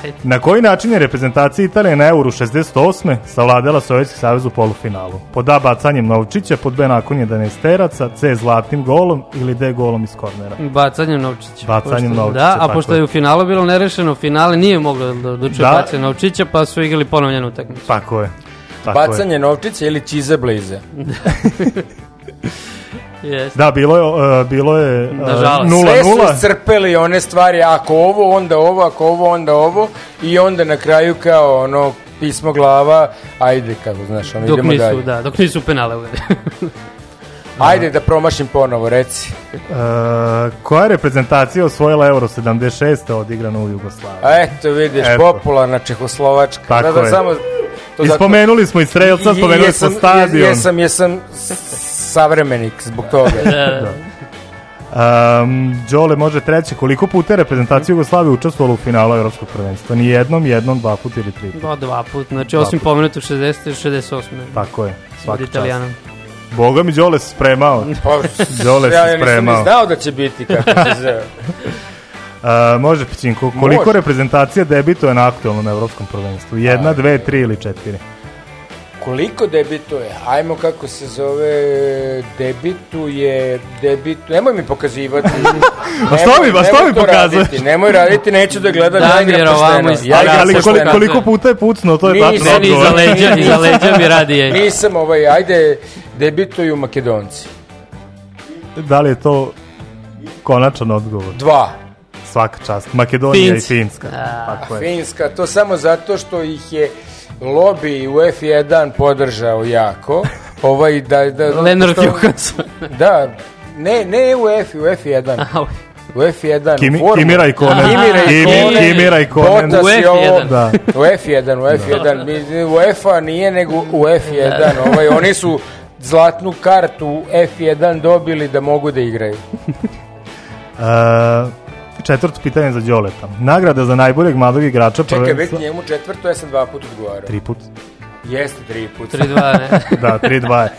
Ajde. Na koji način je reprezentacija Italije na Euru 68. savladala Sovjetski savez u polufinalu? Pod A bacanjem Novčića, pod B nakon 11 teraca, C zlatnim golom ili D golom iz kornera? Bacanjem Novčića. Bacanjem Pošto- Novčića, Da, a pošto je. je u finalu bilo nerešeno, finale nije moglo da odlučuje Da. bacanje Novčića, pa su igrali ponovljenu utakmicu. Tako je. Tako je. Bacanje novčića ili čize blize. Jeste. Da, bilo je, uh, bilo je uh, Nažalost. 0-0. Sve su iscrpeli one stvari, ako ovo, onda ovo, ako ovo, onda ovo. I onda na kraju kao ono pismo glava, ajde, kako znaš, ono, Dok idemo nisu, dalje. da, dok nisu penale uveli. Ajde da promašim ponovo, reci. Uh, koja je reprezentacija osvojila Euro 76. odigrano u Jugoslaviji? A eto vidiš, Eto. popularna Čehoslovačka. Tako Gledam je. Samo, to I spomenuli smo i Strelca, I- spomenuli smo stadion. Jesam, jesam savremenik zbog toga. Da. Um, Đole može treći. Koliko puta je reprezentacija Jugoslavije učestvovala u finalu Evropskog prvenstva? Ni jednom, jednom, dva puta ili tri puta. Da, dva put, znači Dva osim puta. pomenutu 60. i 68. Tako je, Od svaka čast. Italijana. Boga mi Đole se spremao. Pa, Đole ja se nisam spremao. ni znao da će biti kako se zove. Uh, može, Pićinko. Koliko Može. reprezentacija debituje na aktualnom evropskom prvenstvu? Jedna, dve, tri ili četiri? Koliko debituje? Ajmo kako se zove, debituje, debituje, nemoj mi pokazivati. A što mi- a što nemoj mi pokazuješ? raditi, Nemoj raditi, neću da gledam ja Damir, igram ovamo pošteno. iz- ali, ali koliko, koliko puta je pucno, to je Nisam, tačno Meni iza odgovor. leđa, iza leđa mi radi je. Nisam ovaj, ajde, debituju Makedonci. Da li je to konačan odgovor? Dva. Svaka čast. Makedonija Finci. i Finska. A Tako je. Finska, to samo zato što ih je lobby u F1 podržao jako. Ovaj, da, da, Leonard Johansson. Da, ne, ne u F, u F1. Au. U F1. Kimi- u Formuli. Kimi Raikkonen. Kimi Kimi- Raikkonen. Kimi. Bottas U i ovo- F1. Da. U F1, u F1. Mi- U F-a nije, nego u F1. Ovaj, oni su zlatnu kartu F1 dobili da mogu da igraju. Uh, Četvrto pitanje za Đoleta. Nagrada za najboljeg mladog igrača Čekaj, već prvenstva... njemu četvrto, ja sam dva puta odgovarao. Tri put. Jeste tri puta. 3-2, ne? da, 3-2 je.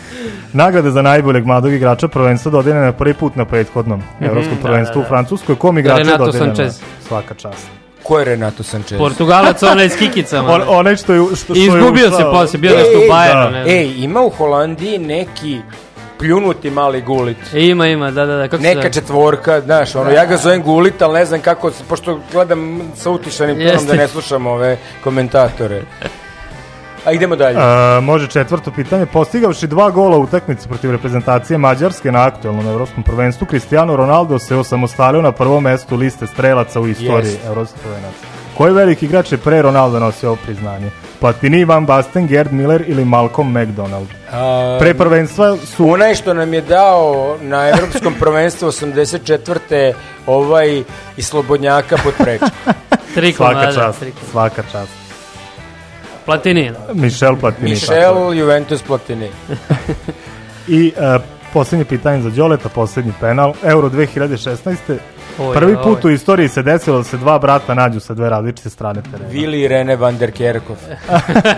Nagrada za najboljeg mladog igrača prvenstva dodeljena je prvi put na prethodnom evropskom da, prvenstvu da, da. u Francuskoj. Kom igraču je Renato dodeljena? Sanchez. Svaka čast. Ko je Renato Sanchez? Portugalac, onaj s kikicama. On, onaj što je, što, što je Izgubio se ušao- posle, bio nešto u Bayernu, ne znam. Ej, ima u Holandiji neki pljunuti mali gulit. Ima, ima, da, da, da. Kako Neka četvorka, znaš, ono, ja ga zovem gulit, ali ne znam kako, pošto gledam sa utišanim tonom Jeste. da ne slušam ove komentatore. A idemo dalje. A, može četvrto pitanje. Postigavši dva gola u utakmici protiv reprezentacije Mađarske na aktualnom evropskom prvenstvu, Cristiano Ronaldo se osamostalio na prvom mestu liste strelaca u istoriji Jest. evropskog prvenstva. Koji veliki igrač je pre Ronaldo nosio ovo priznanje? Platini, Van Basten, Gerd Miller ili Malcolm McDonald? A, Pre prvenstva su... Onaj što nam je dao na evropskom prvenstvu 84. ovaj i Slobodnjaka pod prečku. Triko, Svaka čast, triko. svaka čast. Platini. Michel Platini. tako. Michel Juventus Platini. I uh, posljednje pitanje za Đoleta, posljednji penal, Euro 2016. Oj, Prvi oj. put u istoriji se desilo da se dva brata nađu sa dve različite strane terena. Vili i Rene van der Kerkhoff.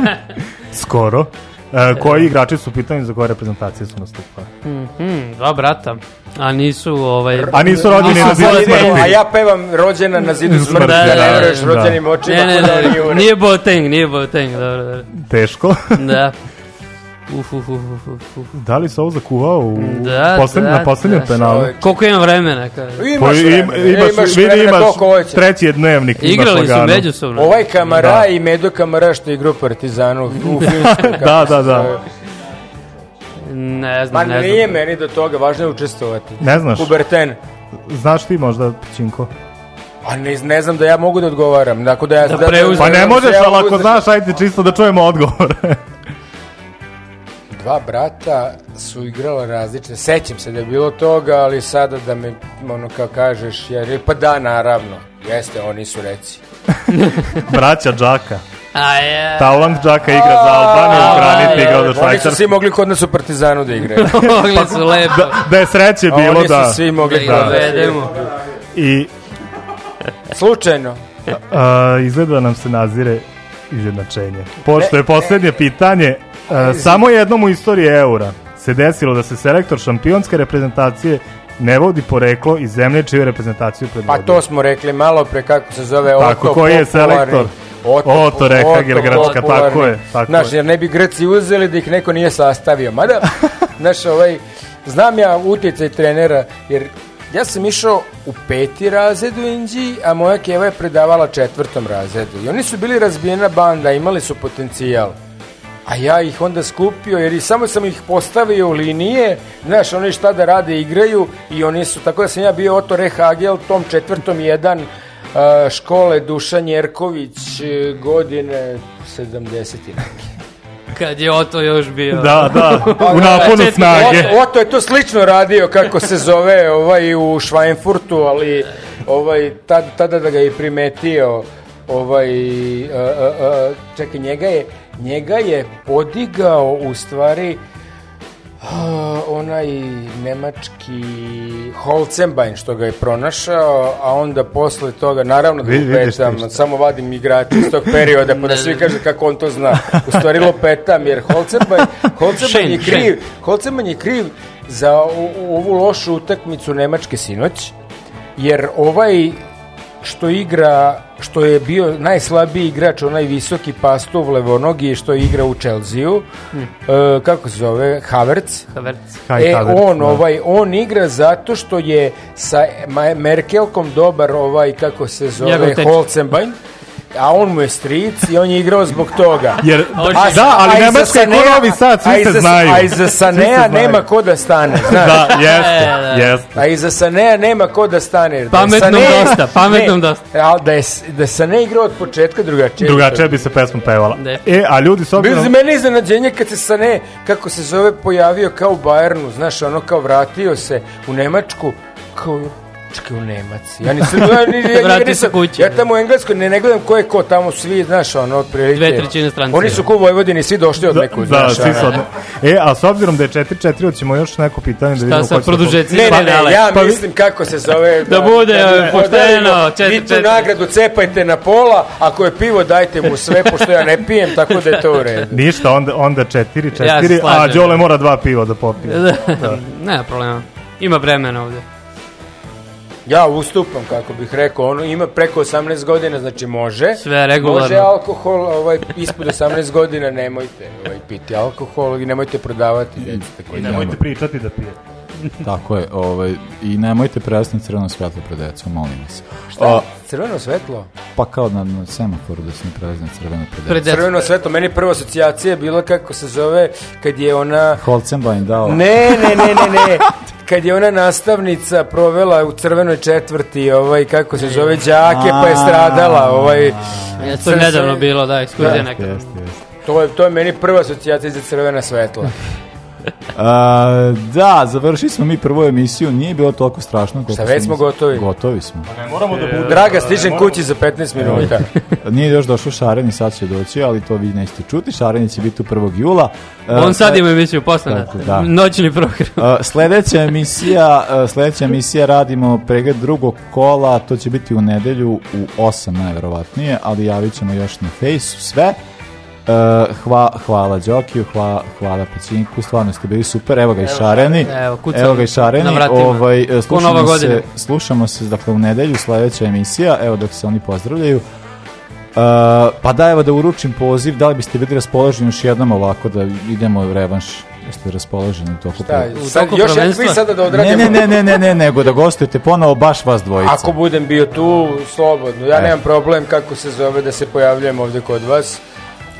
Skoro. Uh, koji igrači su u pitanju za koje reprezentacije su nastupali? Mhm, dva brata. A nisu, ovaj... A nisu rođeni na zidu smrti. A ja pevam rođena na zidu Smrti, da, da, ne veruješ da. rođenim očima. Ne, ne, da ne, nije Boateng, nije Boateng, dobro, dobro. Teško. Da. Uf, uf, uf, uf, uf. da li se ovo zakuvao u Da, posljednj, da, na posljednjem da, penalu? Koliko imam vremena? Kaže. Imaš im- vremena, imaš, imaš vidi, vremena imaš koliko hoćeš. treći je dnevnik. Igrali su međusobno. Ovaj Kamara Da. i Medo Kamara što igra u Partizanu u kako Da, da, da. Ne Ma znam, ne nije znam. meni do toga, važno je učestvovati. Ne znaš? Kuberten. Znaš ti možda, Činko? A ne, ne znam da ja mogu da odgovaram. Dakle, da ja, Da preuzmem. Pa ne da možeš, ali ako da- znaš, ajde čisto da čujemo odgovor. Dva brata su igrala različite. Sećam se da je bilo toga, ali sada da me, ono kao kažeš, jer, pa da, naravno. Jeste, oni su reci. Braća Džaka. A je. Tauland Džaka igra za Albaniju, Granit igra za Oni su Švajcarsku. svi mogli kod nas u Partizanu da igraju. Mogli su lepo. Da, da je sreće bilo oni da... su svi mogli Da da. I Slučajno. a, izgleda da nam se nazire izjednačenje. Pošto je posljednje pitanje, samo jednom u istoriji eura se desilo da se selektor šampionske reprezentacije ne vodi poreklo iz zemlje čiju reprezentaciju Pa predvodio. to smo rekli malo pre kako se zove Tako, Oto koji je selektor? Oto Rehagel, Grčka, popularni. tako je, tako Znaš, je. jer ne bi Grci uzeli da ih neko nije sastavio. Mada, znaš, ovaj, znam ja utjecaj trenera, jer ja sam išao u peti razred u Inđiji, a moja keva je predavala četvrtom razredu. I oni su bili razbijena banda, imali su potencijal. A ja ih onda skupio, jer i samo sam ih postavio u linije, znaš, oni šta da rade, igraju, i oni su, tako da sam ja bio Oto Rehagel, tom četvrtom jedan, a, škole Dušan Jerković, e, godine 70. i neke. Kad je Oto još bio. Da, da, u naponu snage. Oto, Oto je to slično radio kako se zove ovaj u Švajnfurtu, ali ovaj tad, tada da ga je primetio ovaj a, a, a, čekaj njega je njega je podigao u stvari a, onaj nemački Holzenbein što ga je pronašao, a onda posle toga, naravno da lupetam, samo vadim igrače iz tog perioda, pa da svi kaže kako on to zna. U stvari lupetam, jer Holzenbein, Holzenbein je kriv, Holzenbein je kriv za ovu lošu utakmicu Nemačke sinoć, jer ovaj što igra, što je bio najslabiji igrač, onaj visoki pastov levonogi što igra u Chelsea-u, e, kako se zove, Havertz, Havertz. E, Havertz, on, da. ovaj, on igra zato što je sa Merkelkom dobar ovaj, kako se zove. Holzenbein, a on mu je stric i on je igrao zbog toga. Jer, A- da, ali Nemačka je ko Sanea- Novi Sad, svi se znaju. A iza Svi se Sanea znaju. nema ko da stane, znaš. Da, jeste, E, da. jeste. A iza Sanea nema ko da stane. Da Pametnom dosta, pametnom Ne, dosta. Ali da je, da je Sané igrao od početka drugačije. Drugačije bi se pesma pevala. Ne. E, a ljudi s Bilo obzirom... za mene iznenađenje kad se Sané, kako se zove, pojavio kao u Bayernu, znaš, ono kao vratio se u Nemačku, kao Čekaj, u Nemac. Ja nisam, ja, ni- ja, ja, Vrati se nisam, kući. ja tamo u Engleskoj ne, ne gledam ko je ko, tamo svi, znaš, ono, otprilike. Dve trećine stranci. Oni su ko u Vojvodini, svi došli od nekud, Da, znaš, svi ono. su odne. E, a s obzirom da je 4-4, hoćemo još neko pitanje da vidimo sa ko će... produžecima? Ne, ne, ne, ja Pa mislim kako se zove. Da bude, bi e, pošteno, podelimo. četiri, Vi tu nagradu cepajte na pola, ako je pivo dajte mu sve, pošto ja ne pijem, tako da je to u redu. Ništa, onda, onda 4-4, Ja se a. Đole mora dva piva da popije. Da, Nema problema. Ima vremena ovdje. Ja ustupam, kako bih rekao, ono ima preko 18 godina, znači može. Sve regularno. Može alkohol, ovaj, ispod 18 godina nemojte ovaj, piti alkohol i nemojte prodavati djecu. I nemojte pričati da pije. Tako je, ovaj, i nemojte prestati crveno svetlo pred decom, molim vas. Šta? A, Crveno svetlo? pa kao na, na semaforu da se ne prezne crveno pred Pred decom. Crveno svetlo, meni prva asocijacija je bila kako se zove, kad je ona... Holzenbein dao. Ne, ne, ne, ne, ne. Kad je ona nastavnica provela u crvenoj četvrti, ovaj, kako se zove, đake, pa je stradala, ovaj... Ja, to je nedavno bilo, da, ekskurzija Da. neka. Jeste, jeste. To je, to je meni prva asocijacija za crvena svetla. A, da, završili smo mi prvu emisiju, nije bilo toliko strašno. Šta, već smo gotovi? Gotovi smo. Ne moramo da bude... Draga, stižem kući za 15 minuta. Nije još došao Šareni, sad će doći, ali to vi nećete čuti. Šareni će biti u 1. jula. E, On sad sle- ima emisiju. Tako, da. Noćni program. Uh, sledeća emisija, uh, sledeća emisija radimo pregled drugog kola, to će biti u nedelju u 8 najverovatnije, ali javit ćemo još na fejsu sve. Uh, hva, hvala Đokiju, hva, hvala Pećinku, stvarno ste bili super, evo ga i Šareni. Evo, kucam Evo ga i Šareni. na vratima. Ovaj, Ko slušamo, se, slušamo se dakle, u nedelju, sledeća emisija, evo dok se oni pozdravljaju. Uh, pa da, evo da uručim poziv, da li biste bili raspoloženi još jednom ovako da idemo u revanš? Jeste raspoloženi u toku Šta, pre- sad, toku još kviz sada da ne, odradimo. ne, ne, ne, ne, ne, nego da gostujete ponovo baš vas dvojica. Ako budem bio tu, slobodno. Ja E. nemam problem kako se zove da se pojavljujem ovdje kod vas.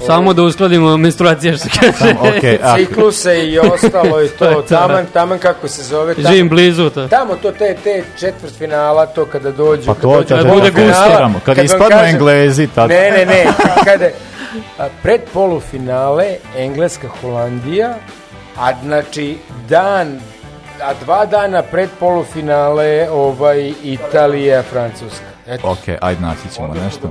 Samo da uskladimo menstruacije što kaže. A- Cikluse i ostalo i to. Taman, taman kako se zove. Tamo, Živim blizu to. Tamo to te, te četvrt finala, to kada dođu. Pa to kada bude finala, gustiramo, kada ispadnu kažem- Englezi, tad- Ne, ne, ne. Kada, a, pred polufinale Engleska Holandija, a znači dan a dva dana pred polufinale ovaj Italija Francuska. Eto. Ok, ajde naći ćemo nešto.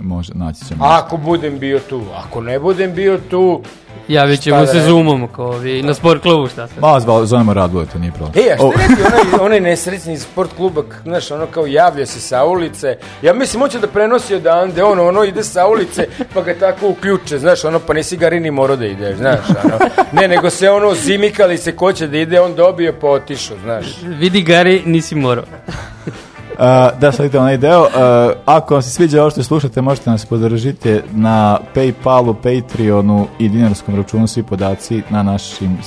Može, naći ćemo. Ako budem bio tu, ako ne budem bio tu, Javit ćemo da se zoomom, kao vi, na sport klubu, šta se. Ma, zva- zovemo Raduje, to nije problem. E, a O, šta je neki onaj, onaj nesrećni iz sport kluba, znaš, ono kao javlja se sa ulice, ja mislim, on će da prenosi odande, ono, ono ide sa ulice, pa ga tako uključe, znaš, ono, pa nisi ga ni morao da ideš, znaš, ono, ne, nego se ono, zimikali se ko će da ide, on dobio, pa otišao, znaš. Vidi Gari, nisi morao. Uh, da, sledite onaj deo. Uh, ako vam se sviđa ovo što slušate, možete nas podržiti na Paypalu, Patreonu i dinarskom računu svi podaci na našim,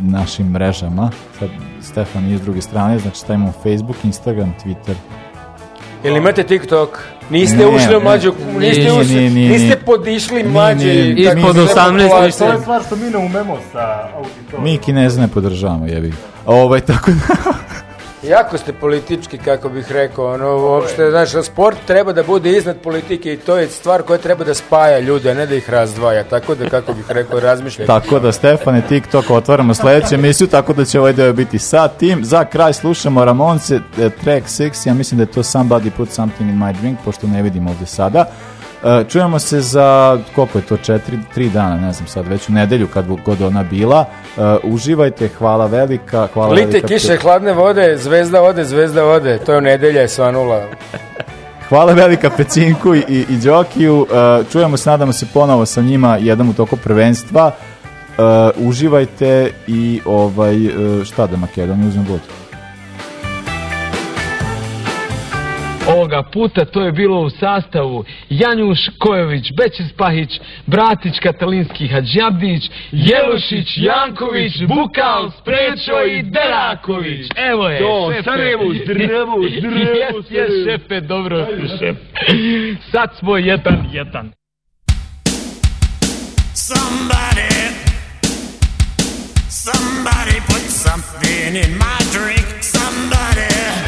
našim mrežama. Sad Stefan je s druge strane, znači stavimo Facebook, Instagram, Twitter. Jel imate TikTok? Niste Ne, ušli u mađu, niste, Nije, ušli, nije, nije, niste podišli mađe. ispod sve 18 populacije. niste. To je stvar što mi ne umemo sa auditorijom. Mi Kineze ne podržavamo, jebi. Ovaj, tako da... Jako ste politički, kako bih rekao, ono, uopšte, znaš, sport treba da bude iznad politike i to je stvar koja treba da spaja ljude, a ne da ih razdvaja, tako da, kako bih rekao, razmišljajte. Tako da, Stefane, TikTok otvaramo sledeću emisiju, tako da će ovaj deo biti sa tim. Za kraj slušamo Ramonce, track 6, ja mislim da je to Somebody Put Something in My Drink, pošto ne vidim ovde sada. Eh, čujemo se za, koliko je to, četiri, tri dana, ne znam sad, već u nedelju kad god ona bila. Eh, uživajte, hvala velika, hvala Lite velika. kiše, hladne vode, zvezda ode, zvezda ode, to je u nedelja je svanula. Hvala velika Pecinku i, i, Đokiju. Uh, čujemo se, nadamo se ponovo sa njima jednom u toku prvenstva. Uh, uživajte i ovaj, uh, šta da Makedoniju uzmem god. Ovoga puta to je bilo u sastavu Janjuš Kojović, Bećis Pahić, Bratić Katalinski Hadžabdić, Jelušić, Janković, Bukal, Sprečo i Deraković. Evo je, To, šefe. Sarajevo, zdravo, zdravo, Jes, jes, šefe, dobro si, šef. Sad smo jedan, jedan. Somebody, somebody put something in my drink. Somebody